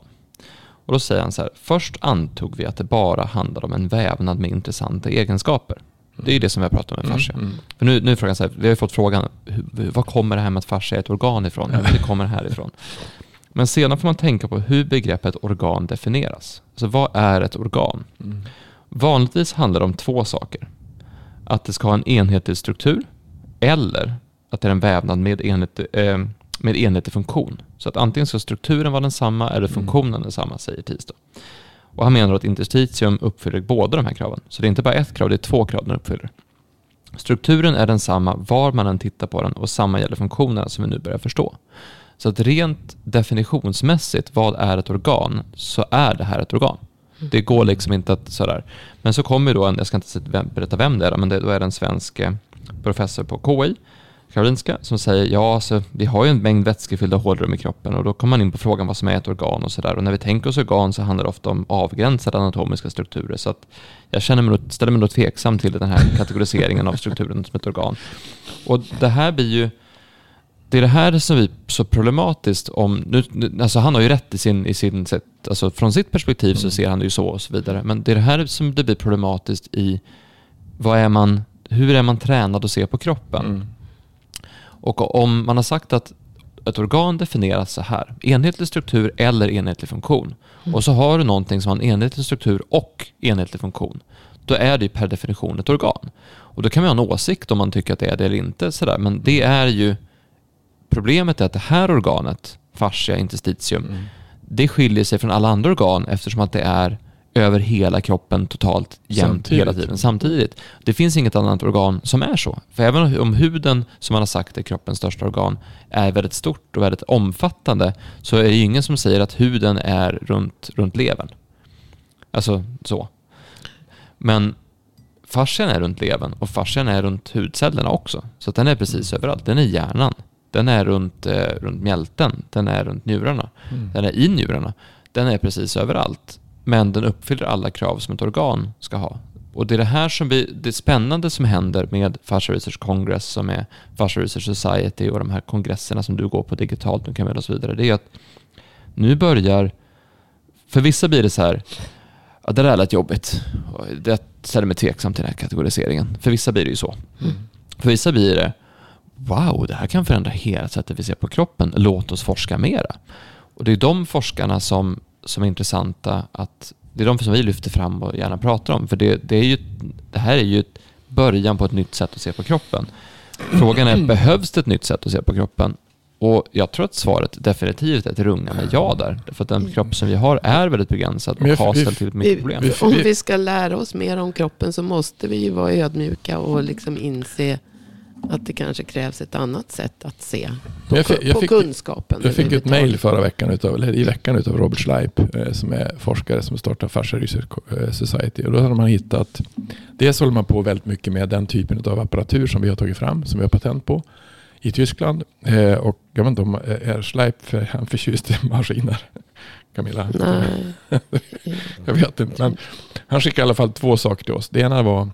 A: Och då säger han så här, först antog vi att det bara handlade om en vävnad med intressanta egenskaper. Det är ju det som vi har pratat om med fascia.
C: Mm, mm.
A: För nu, nu är frågan så här, vi har ju fått frågan, hur, vad kommer det här med att fascia är ett organ ifrån? Ja, det kommer härifrån. Men sedan får man tänka på hur begreppet organ definieras. Alltså vad är ett organ?
C: Mm.
A: Vanligtvis handlar det om två saker. Att det ska ha en enhetlig struktur eller att det är en vävnad med enhetlig, eh, med enhetlig funktion. Så att antingen ska strukturen vara densamma eller funktionen densamma, säger då. Och han menar att interstitium uppfyller båda de här kraven. Så det är inte bara ett krav, det är två krav den uppfyller. Strukturen är densamma var man än tittar på den och samma gäller funktionerna som vi nu börjar förstå. Så att rent definitionsmässigt, vad är ett organ, så är det här ett organ. Det går liksom inte att sådär. Men så kommer då en, jag ska inte berätta vem det är, men det, då är det en svensk eh, professor på KI, Karolinska, som säger ja, alltså, vi har ju en mängd vätskefyllda hålrum i kroppen och då kommer man in på frågan vad som är ett organ och sådär. Och när vi tänker oss organ så handlar det ofta om avgränsade anatomiska strukturer. Så att jag känner mig, ställer mig nog tveksam till den här kategoriseringen av strukturen som ett organ. Och det här blir ju det är det här som blir så problematiskt om... Nu, alltså han har ju rätt i sin, i sin sätt, alltså från sitt perspektiv så ser han det ju så och så vidare. Men det är det här som det blir problematiskt i vad är man, hur är man tränad att se på kroppen?
C: Mm.
A: Och om man har sagt att ett organ definieras så här, enhetlig struktur eller enhetlig funktion. Och så har du någonting som har en enhetlig struktur och enhetlig funktion. Då är det ju per definition ett organ. Och då kan man ha en åsikt om man tycker att det är det eller inte. Sådär. Men det är ju Problemet är att det här organet, fascia interstitium,
C: Mm.
A: det skiljer sig från alla andra organ eftersom att det är över hela kroppen totalt jämnt
C: Samtidigt.
A: hela tiden samtidigt. Det finns inget annat organ som är så. För även om huden, som man har sagt är kroppens största organ, är väldigt stort och väldigt omfattande så är det ju ingen som säger att huden är runt, runt levern. Alltså så. Men fascian är runt levern och fascian är runt hudcellerna också. Så den är precis överallt. Den är hjärnan. Den är runt, eh, runt mjälten. Den är runt njurarna.
C: Mm.
A: Den är i njurarna. Den är precis överallt. Men den uppfyller alla krav som ett organ ska ha. Och det är det här som blir det spännande som händer med Fascia Research Congress som är Fascia Research Society och de här kongresserna som du går på digitalt nu kan vi och så vidare. Det är att nu börjar, för vissa blir det så här, ja, det där lät jobbigt. Jag ställer mig tveksam till den här kategoriseringen. För vissa blir det ju så.
C: Mm.
A: För vissa blir det, wow, det här kan förändra hela sättet vi ser på kroppen. Låt oss forska mera. Och det är de forskarna som, som är intressanta att, det är de som vi lyfter fram och gärna pratar om. För det, det, är ju, det här är ju början på ett nytt sätt att se på kroppen. Frågan är, behövs det ett nytt sätt att se på kroppen? Och jag tror att svaret definitivt är ett rungande ja där. För att den kropp som vi har är väldigt begränsad och har ställt till mycket problem.
B: om vi ska lära oss mer om kroppen så måste vi ju vara ödmjuka och liksom inse att det kanske krävs ett annat sätt att se på,
C: Jag fick- jag
B: på
C: fick-
B: kunskapen.
C: Jag fick ett mejl förra veckan, utav, eller i veckan, utav Robert Schleip eh, som är forskare som startar Fascia Research eh, Society. Och då har man hittat, dels håller man på väldigt mycket med den typen av apparatur som vi har tagit fram, som vi har patent på i Tyskland. Eh, och jag vet inte om är Schleip för, han förtjust i maskiner? Camilla?
B: Nej.
C: Jag vet inte. Men han skickade i alla fall två saker till oss. Det ena var,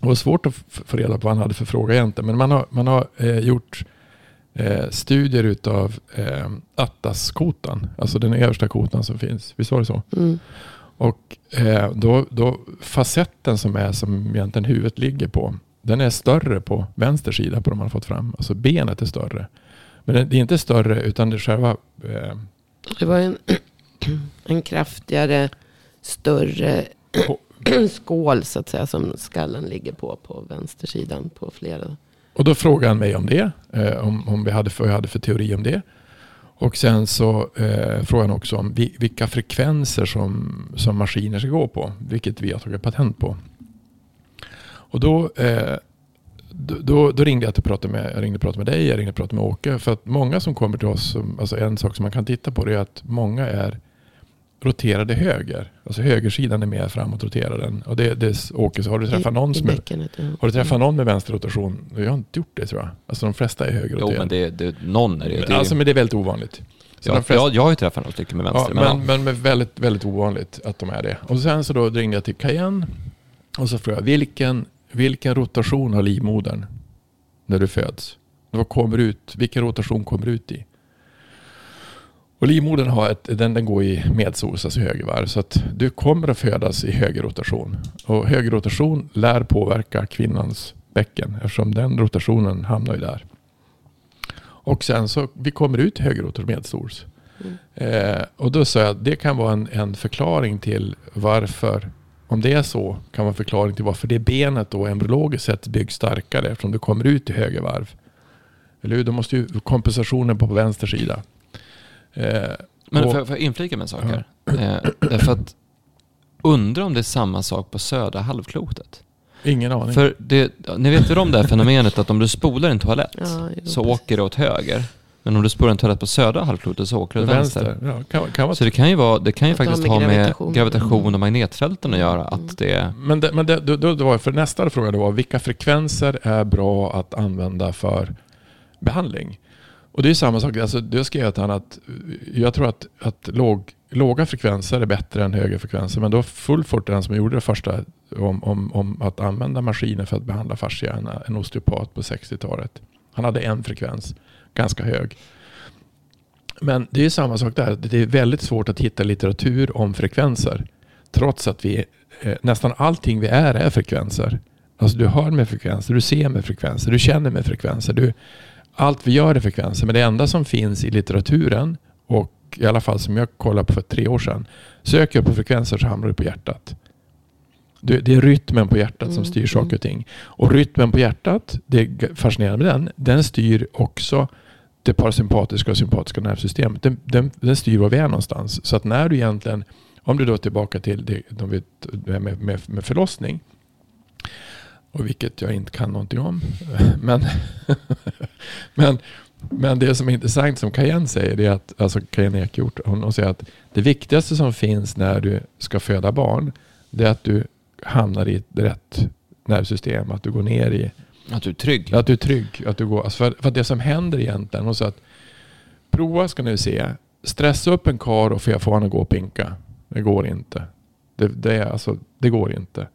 C: det var svårt att få reda på vad han hade för fråga egentligen. Men man har, man har eh, gjort eh, studier utav eh, Atlas-kotan. Alltså den översta kotan som finns. Visst var det så?
B: Mm.
C: Och eh, då, då facetten som är som egentligen huvudet ligger på. Den är större på vänster sida på de man har fått fram. Alltså benet är större. Men det är inte större utan det är själva eh,
B: Det var en, en kraftigare, större skål så att säga. Som skallen ligger på, på vänstersidan på flera.
C: Och då frågade han mig om det. Eh, om, om vi hade, för, jag hade för teori om det. Och sen så eh, frågade han också om vi, vilka frekvenser som, som maskiner ska gå på. Vilket vi har tagit patent på. Och då, eh, då, då, ringde jag och pratade med, jag ringde och pratade med dig, jag ringde och pratade med Åke. För att många som kommer till oss, alltså en sak som man kan titta på det är att många är roterade höger. Alltså högersidan är mer framåt roterad. Och det, det, Åke, så har du träffat någon som
B: bäckenet, ja.
C: Har du träffat någon med vänsterrotation? Jag har inte gjort det tror jag. Alltså de flesta är högerroterade.
A: Jo, men det, det, någon är det.
C: det alltså men det är väldigt ovanligt.
A: Ja, flesta... jag, jag har ju träffat några stycken med vänster.
C: Ja, men, men, men väldigt, väldigt ovanligt att de är det. Och sen så då ringde jag till Cayenne. Och så frågade jag, vilken, vilken rotation har livmodern när du föds? Vad kommer ut? Vilken rotation kommer ut i? Och livmodern har ett, den, den går i medsols, alltså högervarv. Så att du kommer att födas i höger rotation. Och höger rotation lär påverka kvinnans bäcken eftersom den rotationen hamnar ju där. Och sen så vi kommer ut i höger rotation medsols. Mm. Eh, och då sa jag att det kan vara en, en förklaring till varför om det är så kan vara en förklaring till varför det benet då embryologiskt sett byggs starkare eftersom du kommer ut i höger varv. Eller hur? Då måste ju kompensationen på, på vänster sida.
A: Eh, Men och, får jag inflika med en sak här? Ja. Eh, därför att undra om det är samma sak på södra halvklotet.
C: Ingen aning.
A: För det, ni vet väl om det här fenomenet att om du spolar en toalett ja, så åker det åt höger. Men om du spolar en toalett på södra halvklotet så åker det åt vänster. vänster. Ja, kan, kan så det kan ju, vara, det kan ju faktiskt ha med gravitation, gravitation och magnetfälten att göra. Att det...
C: Men, det, men det, då, då var för nästa fråga då var vilka frekvenser är bra att använda för behandling? Och det är samma sak. Alltså, det skrev jag till honom att jag tror att, att låg, låga frekvenser är bättre än höga frekvenser. Men då Fulfort den som gjorde det första om, om, om att använda maskiner för att behandla fascia, en, en osteopat på 60-talet. Han hade en frekvens, ganska hög. Men det är samma sak där. Det är väldigt svårt att hitta litteratur om frekvenser. Trots att vi, eh, nästan allting vi är är frekvenser. Alltså du hör med frekvenser, du ser med frekvenser, du känner med frekvenser. Du, allt vi gör är frekvenser. Men det enda som finns i litteraturen och i alla fall som jag kollade på för tre år sedan. Söker jag på frekvenser så hamnar du på hjärtat. Det är rytmen på hjärtat mm. som styr saker och mm. ting. Och rytmen på hjärtat, det är fascinerande med den, den styr också det parasympatiska och sympatiska nervsystemet. Den, den, den styr var vi är någonstans. Så att när du egentligen, om du då är tillbaka till det, de vet, med, med, med förlossning. Och vilket jag inte kan någonting om. Men, men, men det som är intressant som Cayenne säger, är att, alltså Cayenne Ekhjort, hon, hon säger att det viktigaste som finns när du ska föda barn, det är att du hamnar i ett rätt nervsystem. Att du går ner i...
A: Att du är trygg.
C: Att du är trygg. Att du går, alltså för, för det som händer egentligen. Och så att, prova ska ni se. Stressa upp en kar och få honom att gå och pinka. Det går inte. Det, det, alltså, det går inte.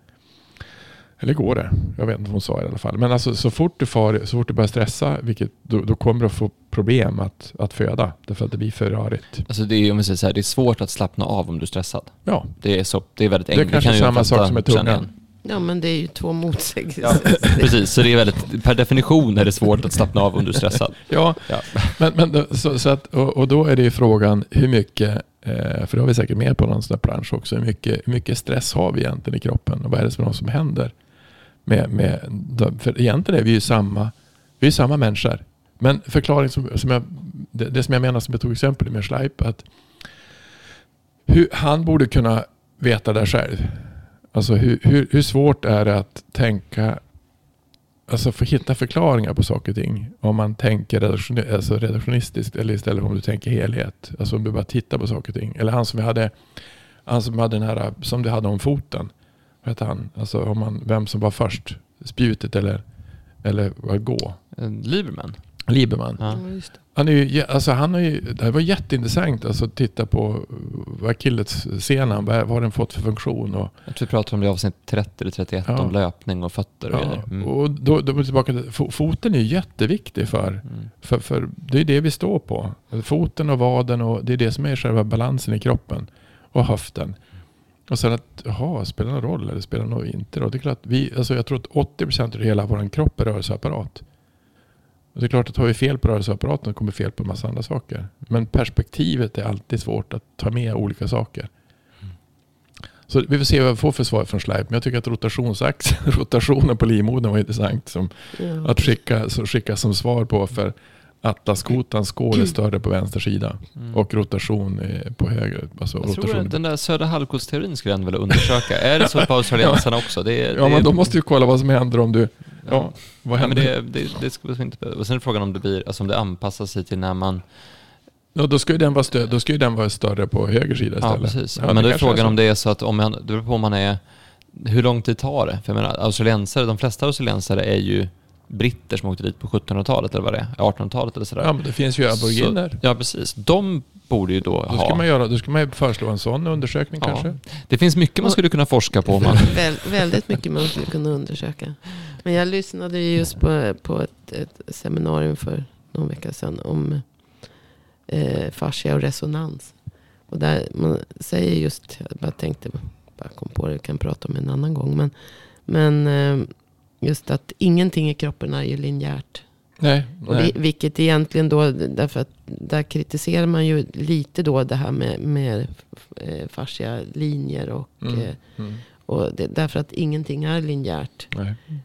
C: Eller går det? Jag vet inte vad hon sa i alla fall. Men alltså, så, fort du far, så fort du börjar stressa, vilket, då, då kommer du att få problem att, att föda. Därför att det blir för rörigt.
A: Alltså det, är, om säger så här, det är svårt att slappna av om du är stressad.
C: Ja.
A: Det är, så, det är väldigt enkelt.
C: Det är kanske samma sak som med tungan.
B: Ja, men det är ju två motsägelser.
A: Ja, precis, så det är väldigt, per definition är det svårt att slappna av om du är stressad.
C: ja, ja. Men, men så, så att, och, och, då är det ju frågan hur mycket, eh, för det har vi säkert med på någon sån här plansch också, hur mycket, hur mycket stress har vi egentligen i kroppen och vad är det som, som händer? Med, med, för egentligen är vi ju samma, vi är samma människor. Men förklaring som, som jag, det, det som jag menar som jag tog exempel med Schleip, att hur, han borde kunna veta det själv. Alltså hur, hur, hur svårt är det att tänka, alltså få hitta förklaringar på saker och ting. Om man tänker reduktion, alltså reduktionistiskt eller istället om du tänker helhet. Alltså om du bara tittar på saker och ting. Eller han som vi hade, han som hade den här, som du hade om foten vad heter han? Alltså om man, vem som var först. Spjutet eller, eller vad gå?
A: Lieberman.
C: Lieberman. Ja. Han, är ju, alltså han har ju, det var jätteintressant alltså, att titta på vad akillesscenen, vad, vad har den fått för funktion. Och,
A: jag tror vi pratar om det avsnitt 30 eller 31 ja. om löpning och fötter och
C: ja. Mm. Och då, då är tillbaka till, foten är jätteviktig för, mm. för, för det är det vi står på. Foten och vaden och det är det som är själva balansen i kroppen. Och höften. Och sen att, jaha, spelar det någon roll eller spelar det nog inte roll? Det är klart vi, alltså jag tror att 80% av hela vår kropp är rörelseapparat. Och det är klart att har vi fel på rörelseapparaten kommer vi fel på en massa andra saker. Men perspektivet är alltid svårt att ta med olika saker. Så vi får se vad vi får för svar från Schleip. Men jag tycker att rotationsax, rotationen på livmodern var intressant. Som
B: Ja.
C: att skicka, så skicka som svar på för atlaskotans skål är större på vänster sida.
A: Mm.
C: Och rotation är på höger. Alltså
A: jag tror att den där södra halvklotsteorin skulle jag ändå vilja undersöka. är det så på australiensarna också? Det, är-
C: Ja,
A: det,
C: men då måste vi kolla vad som händer om du... Ja,
A: Ja.
C: vad
A: Ja, men
C: händer?
A: det, det, det skulle inte. Och sen är frågan om det blir, alltså om det anpassar sig till när man...
C: Ja, då ska ju den vara, stö- då ska ju den vara större på höger sida
A: Ja,
C: istället.
A: precis.
C: Ja,
A: men då är frågan
C: så.
A: om det är så att om man, det beror på om man är... Hur lång tid tar det? För jag menar, australiensare, de flesta australiensare är ju britter som åkte dit på 1700-talet eller vad det är, 1800-talet eller sådär.
C: Ja, men det finns ju aboriginer.
A: Så, ja, precis. De borde ju då,
C: Då
A: ha...
C: ska, man göra, då ska man ju föreslå en sån undersökning
A: Ja.
C: kanske.
A: Det finns mycket man skulle kunna forska på man...
B: Väl, väldigt mycket man skulle kunna undersöka. Men jag lyssnade ju just på, på ett, ett seminarium för någon vecka sedan om eh, fascia och resonans. Och där man säger just, jag bara tänkte, bara kom på det, vi kan prata om en annan gång. Men, men eh, just att ingenting i kroppen är ju linjärt.
C: Nej,
B: Och
C: nej.
B: vi, vilket egentligen då, därför att där kritiserar man ju lite då det här med, med eh, fascia linjer och,
C: Mm.
B: eh,
C: Mm.
B: och det, därför att ingenting är linjärt.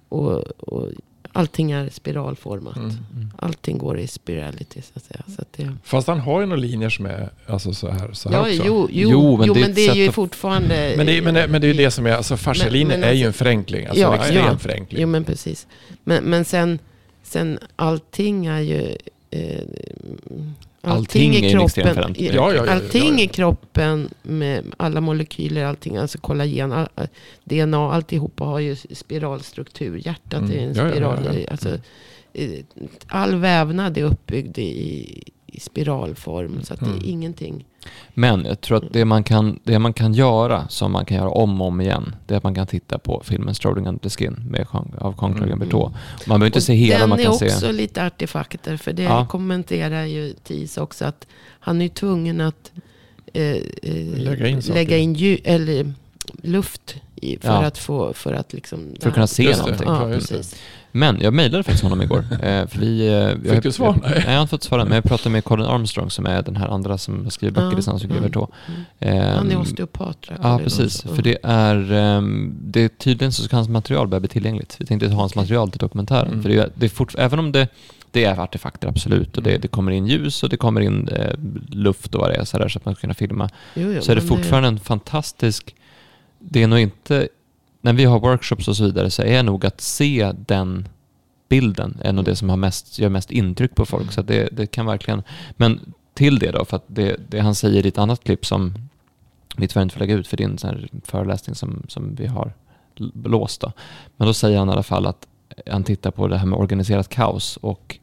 B: Och, och allting är spiralformat.
C: Mm.
B: Allting går i spirality så att säga. Så att det,
C: Fast han har ju några linjer som är alltså så här, så här
B: ja,
C: också.
B: jo, jo,
A: Jo,
B: jo,
A: men
B: men,
A: det är ett
B: det är ju
A: att-
B: fortfarande...
C: Men det, är- men, det, men det är ju det som är, alltså fascialinjen
B: Men- men
C: är ju en
B: alltså-
C: förenkling. Alltså
B: Ja,
C: en extrem
B: ja.
C: förenkling.
B: Jo men precis. Men, men sen, sen allting är ju... Eh,
A: Allting är
B: i kroppen, i-
C: Ja, ja, ja,
B: allting
C: ja, ja.
B: i kroppen med alla molekyler, allting, alltså kollagen, all, all- DNA, alltihopa har ju spiralstruktur. Hjärtat
C: Mm.
B: är en
C: Ja, ja,
B: spiral.
C: ja, ja.
B: Alltså, eh, all vävnad är uppbyggd i, i spiralform. Så att det
C: Mm.
B: är ingenting.
A: Men jag tror att det man, kan, det man kan göra, som man kan göra om och om igen, det är att man kan titta på filmen Strolling Under the Skin med Jean, av Jean-Claude
C: Mm.
A: Man behöver inte
B: Och
A: se hela,
B: den
A: man
B: är
A: kan
B: också
A: se...
B: lite artefakter. För det
A: Ja.
B: kommenterar ju Tis också. Att han är tvungen att eh, eh,
C: Lägga in
B: lägga in ljud, eller luft i, för,
A: Ja.
B: att få, för att liksom...
A: För att kunna se
C: det.
A: någonting.
B: Ja,
C: det.
B: precis.
A: Men jag mejlade faktiskt honom igår. Eh, för vi, eh, jag,
C: Fick du svar?
A: Jag, nej, jag har inte fått svara. Men jag pratade med Colin Armstrong som är den här andra som skriver böcker
B: Ja,
A: tillsammans med
B: ja.
A: Bertot.
B: Mm. Han är
A: Ehm,
B: osteopat tror jag.
A: Ja, precis. För det är, ehm, det är tydligen så ska hans material börja bli tillgängligt. Vi tänkte ta hans material till dokumentären.
C: Mm.
A: För det är, det är fort, även om det, det är artefakter, absolut, och det, det kommer in ljus och det kommer in eh, luft och vad det är, så, där, så att man ska kunna filma,
B: Jo, jo,
A: så är det fortfarande en fantastisk... Det är nog inte... När vi har workshops och så vidare så är nog att se den bilden är nog det som har mest, gör mest intryck på folk. Så det, det kan verkligen... Men till det då, för att det, det han säger i ett annat klipp som vi tyvärr inte får lägga ut för din sån föreläsning som, som vi har låst. Då. Men då säger han i alla fall att han tittar på det här med organiserat kaos och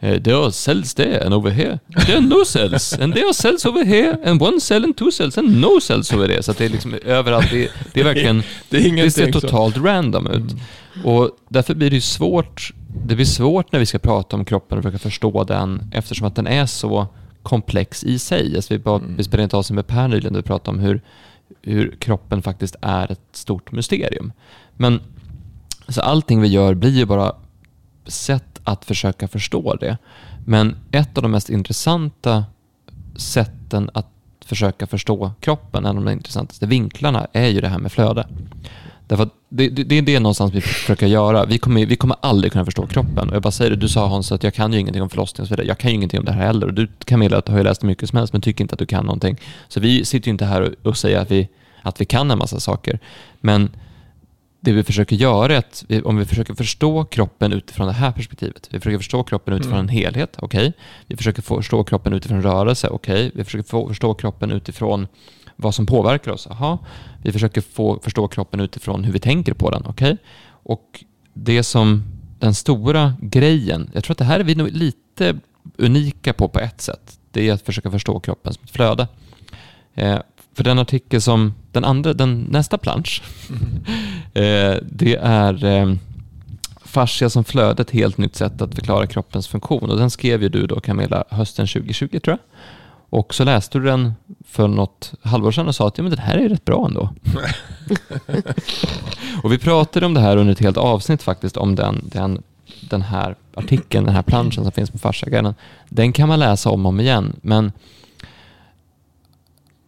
A: there cells there and over here. There are no cells. And there are cells over here and one cell and two cells and no cells over there. Så det är liksom överallt. Det, det är verkligen...
C: Det är
A: Det ser
C: så.
A: totalt random ut. Och därför blir det svårt, det blir svårt när vi ska prata om kroppen och försöka förstå den eftersom att den är så komplex i sig. Alltså vi, bara,
C: Mm.
A: vi spelade inte av sig med Per nyligen och pratade om hur, hur kroppen faktiskt är ett stort mysterium. Men så allting vi gör blir ju bara sätt att försöka förstå det. Men ett av de mest intressanta sätten att försöka förstå kroppen, en av de intressantaste vinklarna, är ju det här med flöde. Därför att det, det, det är det någonstans vi försöker göra. Vi kommer, vi kommer aldrig kunna förstå kroppen. Och jag bara säger det, du sa Hans att jag kan ju ingenting om förlossning och så vidare. Jag kan ju ingenting om det här heller. Och du Camilla du har ju läst mycket som helst men tycker inte att du kan någonting. Så vi sitter ju inte här och, och säger att vi, att vi kan en massa saker. Men det vi försöker göra är att vi, om vi försöker förstå kroppen utifrån det här perspektivet. Vi försöker förstå kroppen utifrån
C: Mm.
A: en helhet, okej. Vi försöker förstå kroppen utifrån rörelse, okej. Vi försöker förstå kroppen utifrån vad som påverkar oss, aha. Vi försöker få, förstå kroppen utifrån hur vi tänker på den, okej. Och det som den stora grejen, jag tror att det här är vi nog lite unika på på ett sätt. Det är att försöka förstå kroppen som ett flöde. Eh, för den artikel som, den andra, den nästa plansch, eh, det är eh, fascia som flöde, ett helt nytt sätt att förklara kroppens funktion. Och den skrev ju du då Camilla hösten 2020 tror jag. Och så läste du den för något halvår sedan och sa att ja, men den här är rätt bra ändå. och vi pratade om det här under ett helt avsnitt faktiskt, om den, den den här artikeln, den här planschen som finns på Farsaguiden, den kan man läsa om och om igen. Men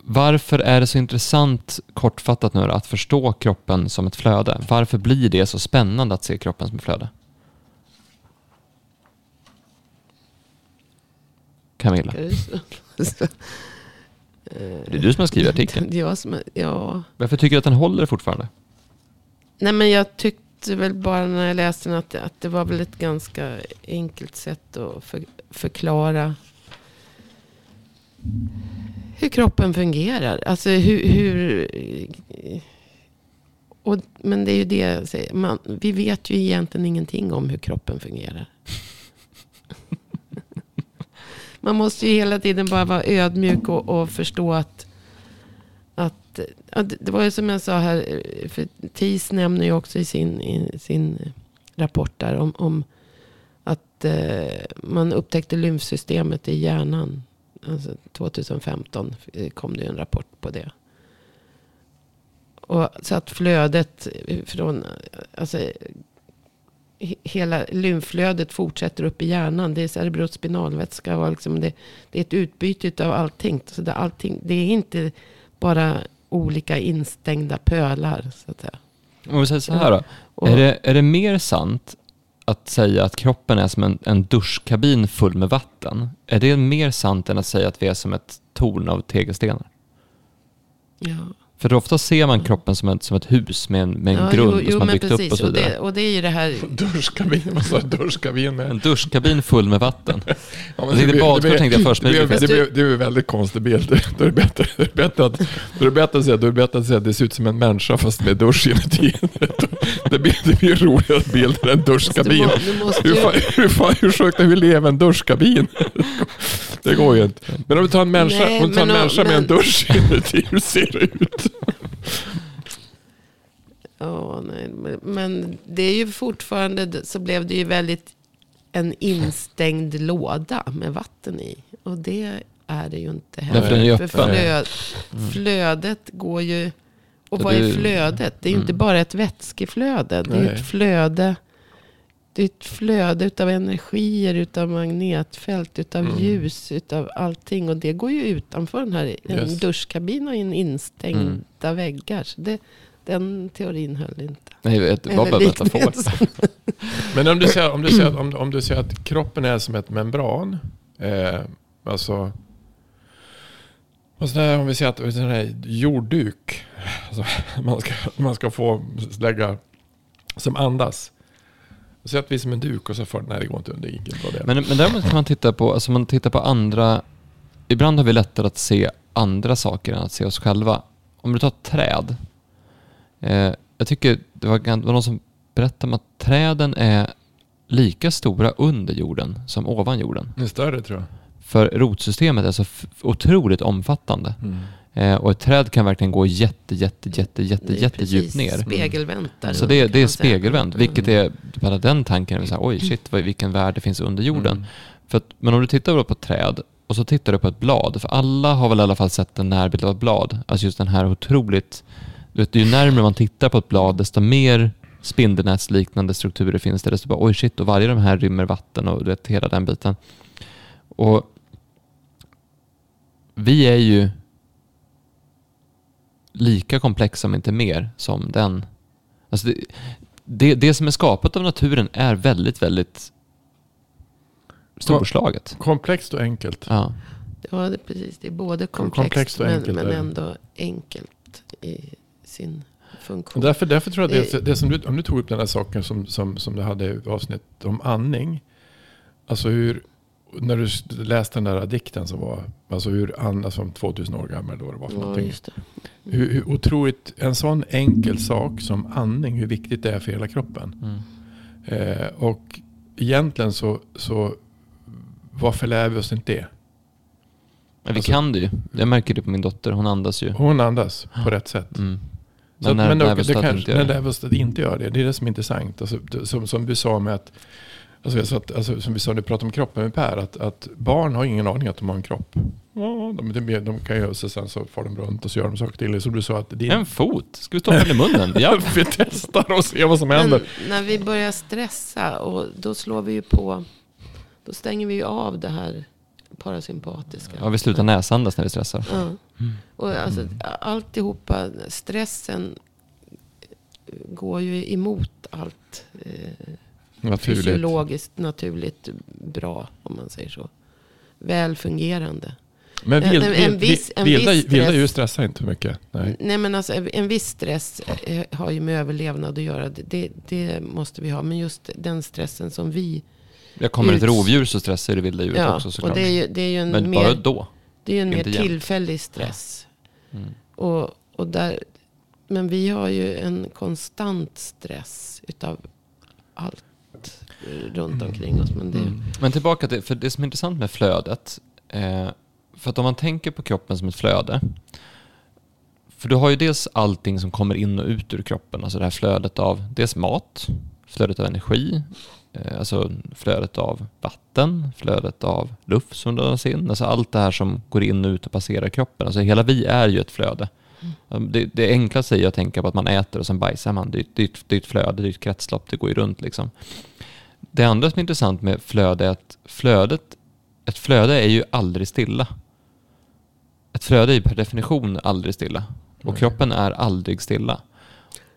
A: varför är det så intressant, kortfattat nu att förstå kroppen som ett flöde? Varför blir det så spännande att se kroppen som ett flöde? Camilla,
B: det
A: är du som har skrivit artikeln.
B: Jag som ja.
A: Varför tycker du att den håller fortfarande?
B: Nej men jag tyckte väl bara när jag läste den att, att det var väl ett ganska enkelt sätt att för, förklara hur kroppen fungerar. Alltså hur... hur och, men det är ju det jag säger. Man, vi vet ju egentligen ingenting om hur kroppen fungerar. Man måste ju hela tiden bara vara ödmjuk och, och förstå att, att det det var ju som jag sa här, för TIS nämner ju också i sin, i sin rapport där om, om att eh, man upptäckte lymfsystemet i hjärnan. Alltså 2015 kom det en rapport på det. Och så att flödet från, alltså he- hela lymflödet fortsätter upp i hjärnan. Det är cerebrospinalvätska. Och liksom det, det är ett utbyte av allting. Så det, allting. det är inte bara olika instängda pölar. Så att säga.
A: Vi säger så här då.
B: Och,
A: Är det, är det mer sant att säga att kroppen är som en, en duschkabin full med vatten? Är det mer sant än att säga att vi är som ett torn av tegelstenar?
B: ja.
A: För ofta ser man kroppen som ett, som ett hus med en, med en
B: Ja,
A: grund
B: jo, jo,
A: som man
B: men
A: byggt upp och så
B: Och
A: vidare.
B: det, och det är ju det här.
C: Duschkabin, vad sa du? Duschkabin med?
A: En duschkabin full med vatten.
C: Ja,
A: Jag tänkte badkar tänkte jag först, men
C: det,
A: det
C: det, det blir en väldigt konstig bild. Då är det bättre, det är bättre, att, då är det bättre att säga, då är det bättre att säga att det ser ut som en människa fast med dusch inuti. Det blir, det blir roligare bilder än duschkabin.
B: Du, må, du måste
C: Hur,
B: ju,
C: fan, hur, hur sjukt är vi leva i en duschkabin? Det går ju inte. Men om du tar en människa,
B: Nej,
C: om du tar en
B: men-
C: människa med en
B: men-
C: dusch inuti, hur ser det ut?
B: Ja, nej, men, det är ju fortfarande så blev det ju väldigt en instängd låda med vatten i. Och det är det ju inte heller.
A: Därför den är
B: För flöd, flödet går ju... Och vad är
A: det-
B: flödet? Det är ju inte
A: Mm.
B: bara ett vätskeflöde. Det är ju ett flöde. Det är ett flöde utav energier, utav magnetfält, utav
C: Mm.
B: ljus, utav allting. Och det går ju utanför den här en
C: Yes.
B: duschkabin och en instängda
A: Mm.
B: väggar. Så det, den teorin höll inte.
A: Nej, det var bara metafor.
C: Men om du säger, om du säger, om, om du säger att kroppen är som ett membran. Eh, alltså. Och så där, om vi säger att en sån här jordduk. Alltså, man, ska, man ska få lägga som andas. Säg att vi som en duk och så får nej det går inte under ingen bra det.
A: Men, men däremot kan man titta på, alltså man tittar på andra, ibland har vi lättare att se andra saker än att se oss själva. Om du tar träd. Eh, jag tycker det var, det var någon som berättade om att träden är lika stora under jorden som ovan jorden.
C: Det är större tror jag.
A: För rotsystemet är så otroligt omfattande. Eh, och ett träd kan verkligen gå jätte, jätte, jätte, jätte, jättedjupt
B: precis
A: ner.
B: Spegelvänt där.
A: Så det, det är spegelvänt, vilket är, bara den tanken är så här, oj shit, vad, vilken värld det finns under jorden.
C: Mm.
A: För att, men om du tittar på ett träd och så tittar du på ett blad, för alla har väl i alla fall sett en närbild av ett blad. Alltså just den här otroligt, du vet, ju närmare man tittar på ett blad, desto mer spindelnätsliknande strukturer finns det. Desto bara, oj shit, och varje av de här rymmer vatten och du vet, hela den biten. Och vi är ju lika komplexa, om inte mer, som den. Alltså det, det, det som är skapat av naturen är väldigt, väldigt storslaget.
C: Komplext och enkelt.
A: Ja.
B: Ja, det är precis. Det är både komplext,
C: Komplext och
B: men,
C: enkelt
B: men
C: det.
B: ändå enkelt i sin funktion.
C: därför, därför tror jag det,
B: Det-
C: det som du, om du tog upp den här saken som, som, som du hade i avsnitt om andning. Alltså hur, när du läste den där dikten som var, alltså hur Anna som 2000 år gammal då det var för
B: Ja,
C: någonting.
B: just det.
C: Hur, hur otroligt, en sån enkel sak som andning, hur viktigt det är för hela kroppen.
A: Mm.
C: Eh, och egentligen så, så varför lär vi oss inte det?
A: Men vi
C: Alltså-
A: kan det ju. Jag märker det på min dotter, hon andas ju.
C: Hon andas på rätt sätt.
A: Mm.
C: Så att,
A: när-
C: men
A: när
C: det,
A: vi
C: det kanske, men väl att inte gör det. Det är det som är intressant. Alltså, som, som du sa med att, alltså, sa att alltså, som vi sa när vi pratade om kroppen med Per, att, att barn har ingen aning att de har en kropp. Ja, de, de, de kan ju, så sen så far de runt och så gör de saker till. Som du sa, att det är
A: En fot. Ska vi stoppa den i munnen? Ja.
C: vi testar och ser vad som händer.
B: Men när vi börjar stressa och då slår vi ju på. Då stänger vi ju av det här parasympatiska.
A: ja, vi slutar näsandas när vi stressar.
B: Ja. Och alltså, alltihopa, stressen går ju emot allt eh,
C: Naturligt.
B: fysiologiskt naturligt bra, om man säger så. Väl fungerande.
C: Men vild,
B: En- en viss- en
C: vilda,
B: viss
C: vilda
B: stress.
C: djur stressar inte mycket. Nej.
B: Nej men alltså en viss stress eh, har ju med överlevnad att göra. Det, det, måste vi ha. Men just den stressen som vi...
A: Jag kommer ett och så stressar det vilda djuret
B: Ja,
A: också
B: och
A: såklart.
B: det är ju, det är ju en
A: Men
B: mer,
A: bara då.
B: det är ju en mer tillfällig stress.
A: Mm.
B: Och, och där, men vi har ju en konstant stress utav allt eh, runt omkring oss. Men det,
C: Mm.
A: Men tillbaka till, för det som är intressant med flödet, eh, för att om man tänker på kroppen som ett flöde, för du har ju dels allting som kommer in och ut ur kroppen, alltså det här flödet av dels mat, flödet av energi, eh, alltså flödet av vatten, flödet av luft som dras in, alltså allt det här som går in och ut och passerar kroppen. Alltså hela vi är ju ett flöde. Det, det enklaste är att tänka på att man äter och sen bajsar man. Det, är- det, det är ett flöde, det är ett kretslopp, det går ju runt liksom. Det andra som är intressant med flöde är att flödet, ett flöde är ju aldrig stilla. Ett flöde är ju per definition aldrig stilla. Och
C: Nej.
A: kroppen är aldrig stilla.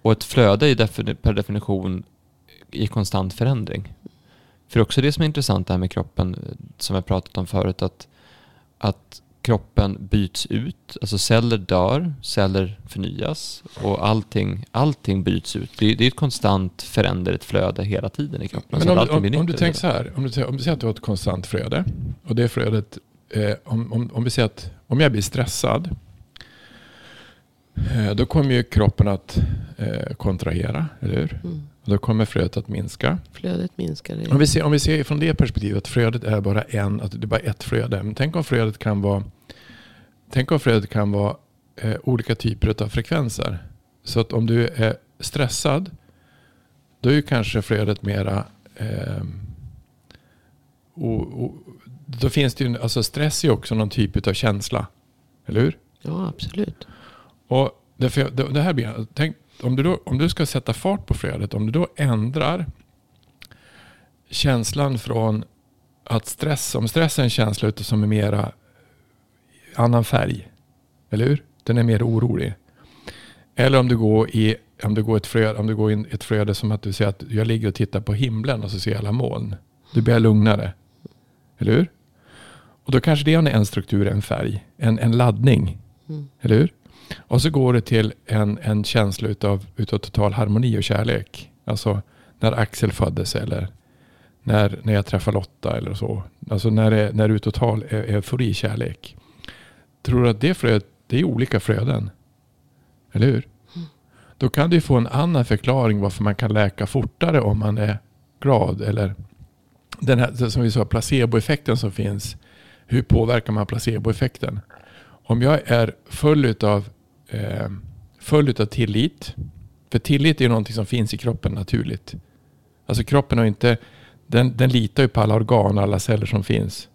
A: Och ett flöde är ju per definition i konstant förändring. För också det som är intressant det här med kroppen, eh, som jag pratat om förut, att, att kroppen byts ut, alltså celler dör, celler förnyas och allting, allting byts ut. Det är, det är ett konstant föränderligt flöde hela tiden i kroppen.
C: Men om, om, om
A: nytt
C: du tänker så här, om du, säger- om du säger att du har ett konstant flöde och det flödet, eh, om, om, om vi säger att om jag blir stressad, eh, då kommer ju kroppen att eh, kontrahera, eller hur?
B: mm,
C: Och då kommer flödet att minska.
B: flödet minskar.
C: Om vi, ser, om vi ser från det perspektivet att flödet är bara en, att det är bara ett flöde. Men tänk om flödet kan vara, tänk om flödet kan vara eh, olika typer av frekvenser. Så att om du är stressad, då är ju kanske flödet mera, eh, o, o, då finns det ju, alltså stress är ju också någon typ av känsla. Eller hur?
B: Ja, absolut.
C: Och därför, det, det här blir, tänk, om, du då, om du ska sätta fart på flödet, om du då ändrar känslan från att stress, om stress är en känsla som är mera annan färg, eller hur? Den är mer orolig. Eller om du går i om du går ett flöde, om du går in ett flöde som att du säger att jag ligger och tittar på himlen och så ser jag alla moln. Du blir lugnare. Eller hur? Och då kanske det är en struktur, en färg, en, en laddning.
B: Mm.
C: Eller hur? Och så går det till en, en känsla utav, utav total harmoni och kärlek. Alltså när Axel föddes eller när, när jag träffar Lotta eller så. Alltså när det, när det är total e- eufori, kärlek. Tror du att det flödet, det är olika flöden? Eller hur? Då kan du få en annan förklaring varför man kan läka fortare om man är glad. Eller den här, som vi sa, placeboeffekten som finns. Hur påverkar man placeboeffekten? Om jag är full utav, eh, full utav tillit. För tillit är ju någonting som finns i kroppen naturligt. Alltså kroppen har inte, den, den litar ju på alla organ och alla celler som finns.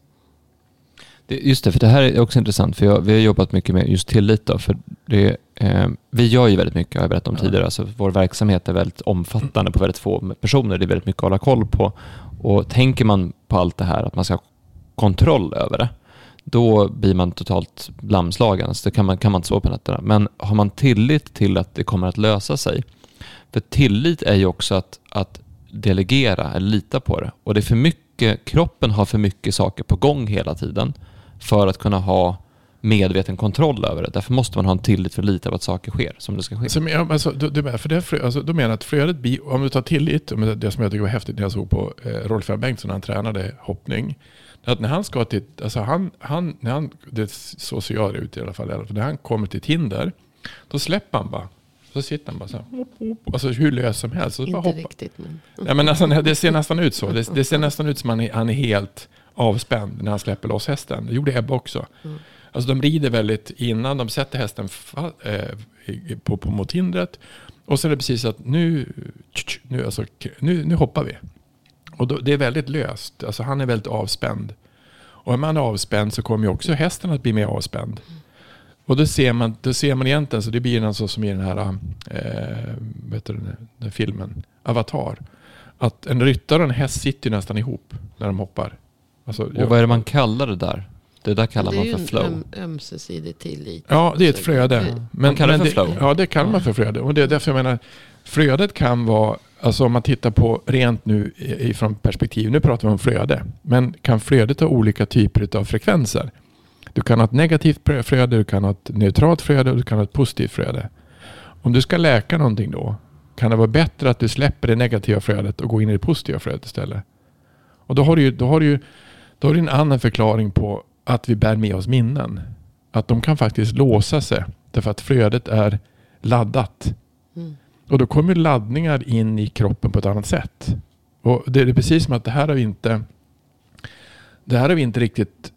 A: Just det, för det här är också intressant, för jag, vi har jobbat mycket med just tillit. Då, för det, eh, vi gör ju väldigt mycket, har jag berättat om
C: Ja.
A: tidigare. Alltså, vår verksamhet är väldigt omfattande på väldigt få personer. Det är väldigt mycket att hålla koll på. Och tänker man på allt det här, att man ska ha kontroll över det, då blir man totalt lamslagen. Så det kan man, kan man inte sova på nätterna. Men har man tillit till att det kommer att lösa sig, för tillit är ju också att, att delegera eller lita på det. Och det är för mycket, kroppen har för mycket saker på gång hela tiden för att kunna ha medveten kontroll över det. Därför måste man ha en tillit för att lita på att saker sker som det ska ske.
C: Men jag- alltså, du, du, menar- för det, alltså, du menar att flödet blir, om du tar tillit, det, som jag tycker var häftigt när jag såg på eh, Rolf. Bengtsson när han tränade hoppning. Att när han ska till, alltså han, han, när han, det, så ser jag det ut i alla fall, för när han kommer till ett hinder, då släpper han bara. Så sitter han bara så här, hopp, hopp, alltså hur lös som helst. Så
B: Inte
C: hoppa.
B: riktigt, men...
C: Ja, men alltså, det ser nästan ut så. Det, det ser nästan ut som att han är, han är helt avspänd när han släpper loss hästen. Det gjorde Ebba också.
B: Mm.
C: Alltså de rider väldigt innan, de sätter hästen eh, på, på mot hindret. Och så är det precis att nu, nu, alltså, nu, nu hoppar vi. Och då, det är väldigt löst. Alltså han är väldigt avspänd. Och är man avspänd så kommer ju också hästen att bli mer avspänd. Och då ser man, då ser man egentligen, så det blir alltså som i den här eh, vet du, den, den filmen, Avatar. Att en ryttare och en häst sitter nästan ihop när de hoppar. Alltså,
A: Och vad är det man kallar det där? Det där kallar
B: det är
A: man
B: ju
A: för
B: en
A: flow.
B: öm, ömsesidig tillit.
C: Ja, det är ett flöde.
B: det-
C: Men,
A: kallar det för flow.
C: Ja, det kallar man för flöde. Och det är därför jag menar, flödet kan vara, alltså om man tittar på rent nu ifrån perspektiv, nu pratar vi om flöde, men kan flödet ha olika typer av frekvenser? Du kan ha ett negativt flöde, du kan ha ett neutralt flöde och du kan ha ett positivt flöde. Om du ska läka någonting då, kan det vara bättre att du släpper det negativa flödet och går in i det positiva flödet istället? Och då har du ju, då har du ju då har du en annan förklaring på att vi bär med oss minnen. Att de kan faktiskt låsa sig därför att flödet är laddat.
B: Mm.
C: Och då kommer laddningar in i kroppen på ett annat sätt. Och det är precis som att det här har vi inte det här har vi inte riktigt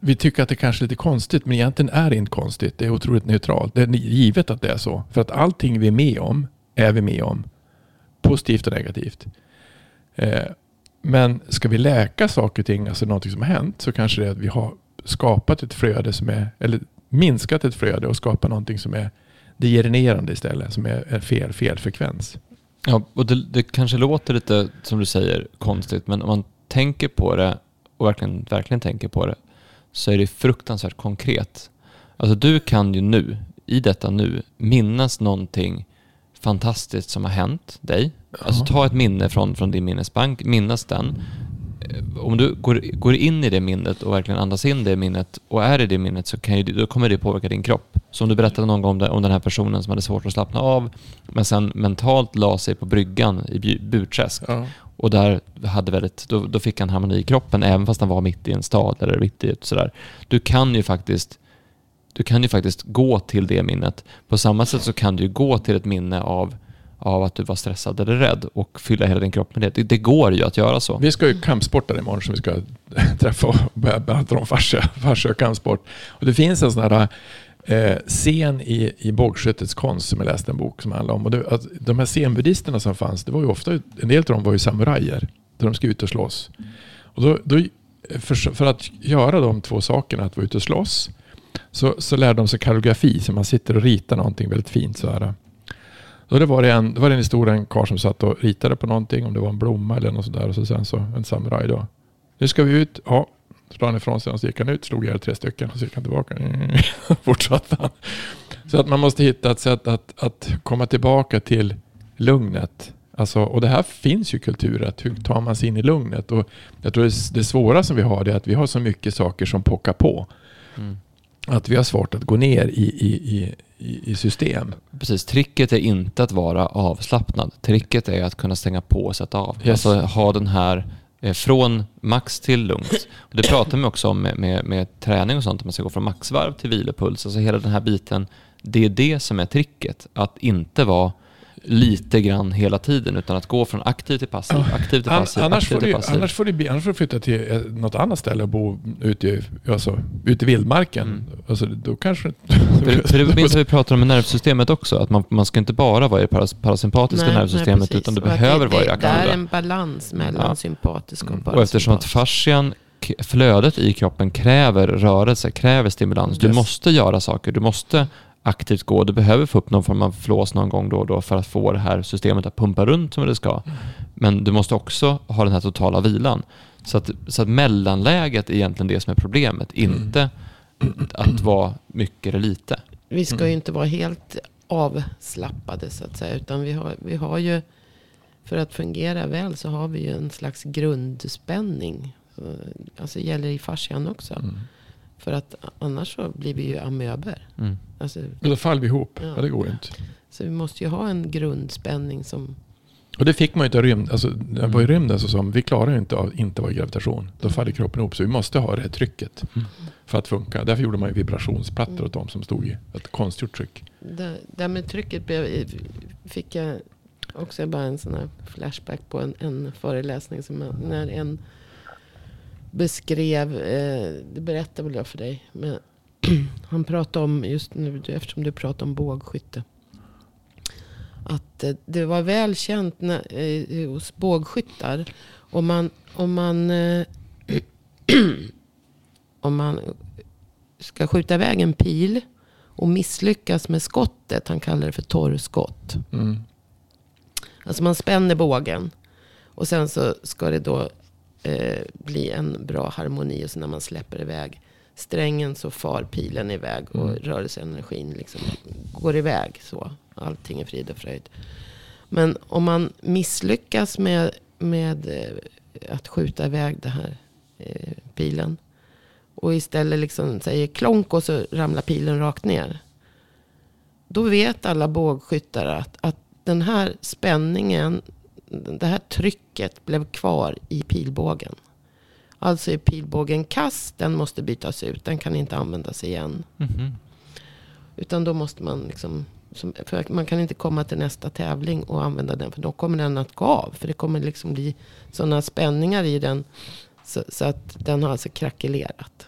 C: vi tycker att det kanske är lite konstigt men egentligen är det inte konstigt. Det är otroligt neutralt. Det är givet att det är så. För att allting vi är med om är vi med om. Positivt och negativt. Eh, men ska vi läka saker och ting, alltså någonting som har hänt, så kanske det är att vi har skapat ett flöde som är, eller minskat ett flöde och skapat någonting som är degenererande istället, som är, är fel, fel frekvens.
A: Ja, och det, det kanske låter lite, som du säger, konstigt, men om man tänker på det och verkligen, verkligen tänker på det, så är det fruktansvärt konkret. Alltså du kan ju nu, i detta nu, minnas någonting fantastiskt som har hänt dig. Alltså ta ett minne från, från din minnesbank, minnas den. Eh, Om du går, går in i det minnet och verkligen andas in det minnet och är i det minnet så kan ju, då kommer det påverka din kropp. Som du berättade någon gång om, om den här personen som hade svårt att slappna av men sen mentalt la sig på bryggan i Bu- Burträsk
C: Ja.
A: och där hade väldigt, då, då fick han harmoni i kroppen även fast han var mitt i en stad eller mitt i ett sådär. Du kan ju faktiskt du kan ju faktiskt gå till det minnet. På samma sätt så kan du ju gå till ett minne av, av att du var stressad eller rädd och fylla hela din kropp med det. Det, det går ju att göra så.
C: Vi ska ju kampsporta imorgon som vi ska träffa och börja prata om fascia, och kampsport. Och det finns en sån här eh, scen i, i bågskyttets konst som jag läste en bok som handlar om. Och det, att de här zenbuddisterna som fanns, det var ju ofta, en del av dem var ju samurajer. Där de ska ut och slåss. Och då, då, för, för att göra de två sakerna, att vara ute och slåss, så, så lärde de sig kalligrafi. Så man sitter och ritar någonting väldigt fint så här. Då det var det en, det var en historia, en karl som satt och ritade på någonting, om det var en blomma eller något sådär. Och så sen så en samuraj då. Nu ska vi ut. Ja, slog han ifrån sig och så gick han ut, slog ihjäl tre stycken och så gick han tillbaka. Fortsatte han. Så att man måste hitta ett sätt att, att komma tillbaka till lugnet. Alltså, och det här finns ju i kulturet. Hur tar man sig in i lugnet? Och jag tror det, det svåra som vi har är att vi har så mycket saker som pockar på.
A: Mm.
C: Att vi har svårt att gå ner i, i, i, i, system.
A: Precis, tricket är inte att vara avslappnad. Tricket är att kunna stänga på och sätta av.
C: Yes.
A: Alltså ha den här eh, från max till lugnt. Och det pratar man också om med, med, med träning och sånt, att man ska gå från maxvarv till vilopuls. Alltså hela den här biten, det är det som är tricket. Att inte vara lite grann hela tiden, utan att gå från aktiv till passiv, aktiv till
C: An,
A: passiv,
C: annars,
A: aktiv
C: får
A: till
C: du,
A: passiv.
C: annars, får du, annars får du flytta till eh, något annat ställe och bo ute i, alltså, ute i vildmarken.
A: Mm.
C: Alltså, då kanske...
A: För, för det minns vi pratar om i nervsystemet också, att man, man ska inte bara vara i det paras, parasympatiska
B: Nej,
A: nervsystemet,
B: nej,
A: utan du behöver
B: det,
A: vara i
B: det,
A: det
B: det är
A: aktiva.
B: en balans mellan
A: Ja.
B: sympatisk och
C: Mm.
A: Och eftersom att
B: parasympatisk.
A: fascian, flödet i kroppen kräver rörelse, kräver stimulans. Du
C: Yes.
A: måste göra saker, du måste aktivt gå, du behöver få upp någon form av flås någon gång då och då för att få det här systemet att pumpa runt som det ska. Men du måste också ha den här totala vilan. Så att, så att mellanläget är egentligen det som är problemet, inte att vara mycket eller lite.
B: Vi ska
C: Mm.
B: ju inte vara helt avslappade så att säga. Utan vi har, vi har ju, för att fungera väl så har vi ju en slags grundspänning. Så, Alltså gäller i fascian också.
C: Mm.
B: För att annars så blir vi ju amöber.
A: Mm.
B: Alltså,
C: Men då faller vi ihop.
B: Ja.
C: Ja. det går ju inte.
B: så vi måste ju ha en grundspänning som...
C: Och det fick man ju inte av rymd. Alltså, när jag var i
A: Mm.
C: rymden så sa de, vi klarar ju inte av inte vara i gravitation. Då faller kroppen ihop. Så vi måste ha det här trycket
A: Mm.
C: för att funka. Därför gjorde man ju vibrationsplattor
B: Mm.
C: åt dem som stod i ett konstgjort tryck.
B: Det, det med trycket blev, fick jag också bara en sån här flashback på en, en föreläsning. Som när en beskrev, eh, det berättade väl jag för dig. Men han pratade om, just nu eftersom du pratade om bågskytte. Att eh, det var väl känt när, eh, hos bågskyttar. Om man, om man om man ska skjuta iväg en pil och misslyckas med skottet, han kallar det för torrskott.
C: Mm.
B: Alltså man spänner bågen. Och sen så ska det då eh, bli en bra harmoni. Och så när man släpper iväg strängen så far pilen iväg. Och
C: Mm.
B: rörelseenergin liksom går iväg. Så allting är frid och fröjd. Men om man misslyckas med, med eh, att skjuta iväg den här eh, pilen. Och istället liksom säger klonk och så ramlar pilen rakt ner. Då vet alla bågskyttar att, att den här spänningen, det här trycket blev kvar i pilbågen. Alltså är pilbågen kass, den måste bytas ut. Den kan inte användas igen.
A: Mhm.
B: Utan då måste man liksom, som, för man kan inte komma till nästa tävling och använda den. För då kommer den att gå av. För det kommer liksom bli sådana spänningar i den. Så, så att den har alltså krackelerat.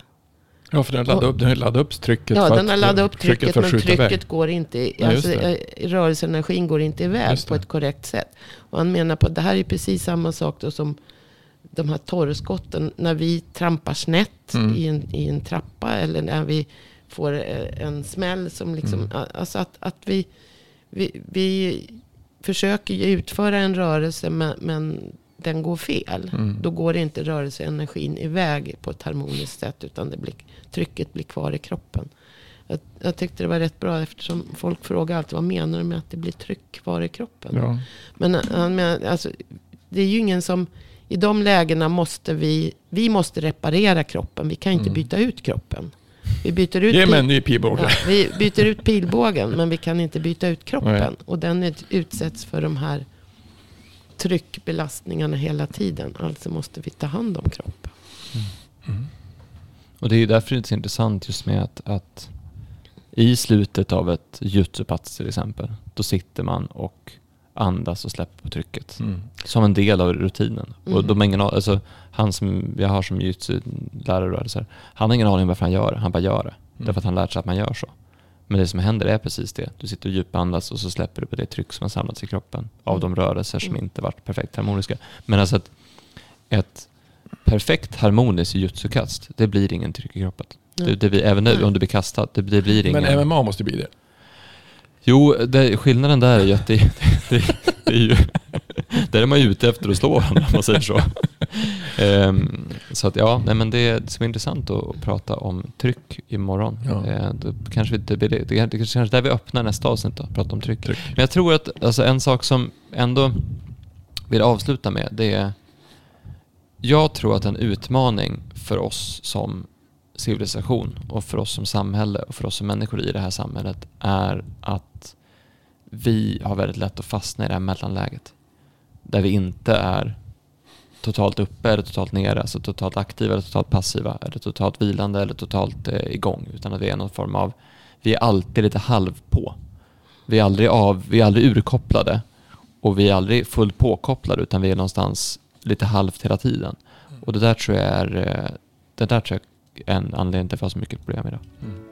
C: Ja, för den laddar upp, den har laddat upp trycket.
B: Ja, den har laddat upp trycket,
C: att
B: men trycket
C: iväg.
B: går inte,
C: Ja,
B: alltså, eh, rörelseenergin går inte iväg på ett korrekt sätt. Och han menar på att det här är precis samma sak då som de här torrskotten. När vi trampar snett
C: Mm.
B: i, en, i en trappa eller när vi får eh, en smäll som liksom,
C: Mm.
B: alltså att, att vi, vi, vi försöker utföra en rörelse men, men den går fel.
C: Mm.
B: Då går inte rörelseenergin iväg på ett harmoniskt sätt utan det blir, trycket blir kvar i kroppen. Jag, jag tyckte det var rätt bra eftersom folk frågar alltid vad menar du med att det blir tryck kvar i kroppen.
C: Ja.
B: Men han menar, alltså, det är ju ingen som, i de lägena måste vi, vi måste reparera kroppen. Vi kan inte
C: Mm.
B: byta ut kroppen. Vi byter ut,
C: Ge mig
B: pil-
C: en ny pilbåge.
B: ja, vi byter ut pilbågen men vi kan inte byta ut kroppen.
C: Nej.
B: Och den är, utsätts för de här tryckbelastningarna hela tiden. Alltså måste vi ta hand om kroppen.
C: Mm.
A: Och det är ju därför det är så intressant just med att, att i slutet av ett jutsupats till exempel, då sitter man och andas och släpper på trycket.
C: Mm.
A: Som en del av rutinen. Och
B: Mm.
A: de har ingen, alltså, han som jag har som här, han har ingen aning om varför han gör det. Han bara gör det.
C: Mm.
A: Därför att han lärt sig att man gör så. Men det som händer är precis det. Du sitter och djupandas och så släpper du på det tryck som har samlats i kroppen av de rörelser som
B: Mm.
A: inte varit perfekt harmoniska. Men alltså att ett perfekt harmoniskt jujutsu-kast, det blir ingen tryck i kroppen. Det, det blir, även nu om du blir kastad, det, det blir ingen...
C: Men MMA måste bli det.
A: Jo, det, skillnaden där är ju att det, det, det, det är ju... Där är man ju ute efter att slå varandra, om man säger så. Ehm, så att ja, nej men det, det ska vara intressant att, prata om tryck imorgon.
C: Ja.
A: Eh, då kanske vi, det, blir det, det är kanske är där vi öppnar nästa avsnitt då, prata om tryck.
C: Tryck.
A: Men jag tror att alltså, en sak som ändå vill avsluta med, det är... Jag tror att en utmaning för oss som civilisation och för oss som samhälle och för oss som människor i det här samhället är att vi har väldigt lätt att fastna i det här mellanläget. Där vi inte är totalt uppe eller totalt nere, alltså totalt aktiva eller totalt passiva eller totalt vilande eller totalt eh, igång. Utan att vi är någon form av, vi är alltid lite halv på. Vi är aldrig av, vi är aldrig urkopplade och vi är aldrig fullt påkopplade utan vi är någonstans lite halvt hela tiden. Och det där tror jag är, eh, det där tror jag är en anledning till att vi har så mycket problem idag.
C: Mm.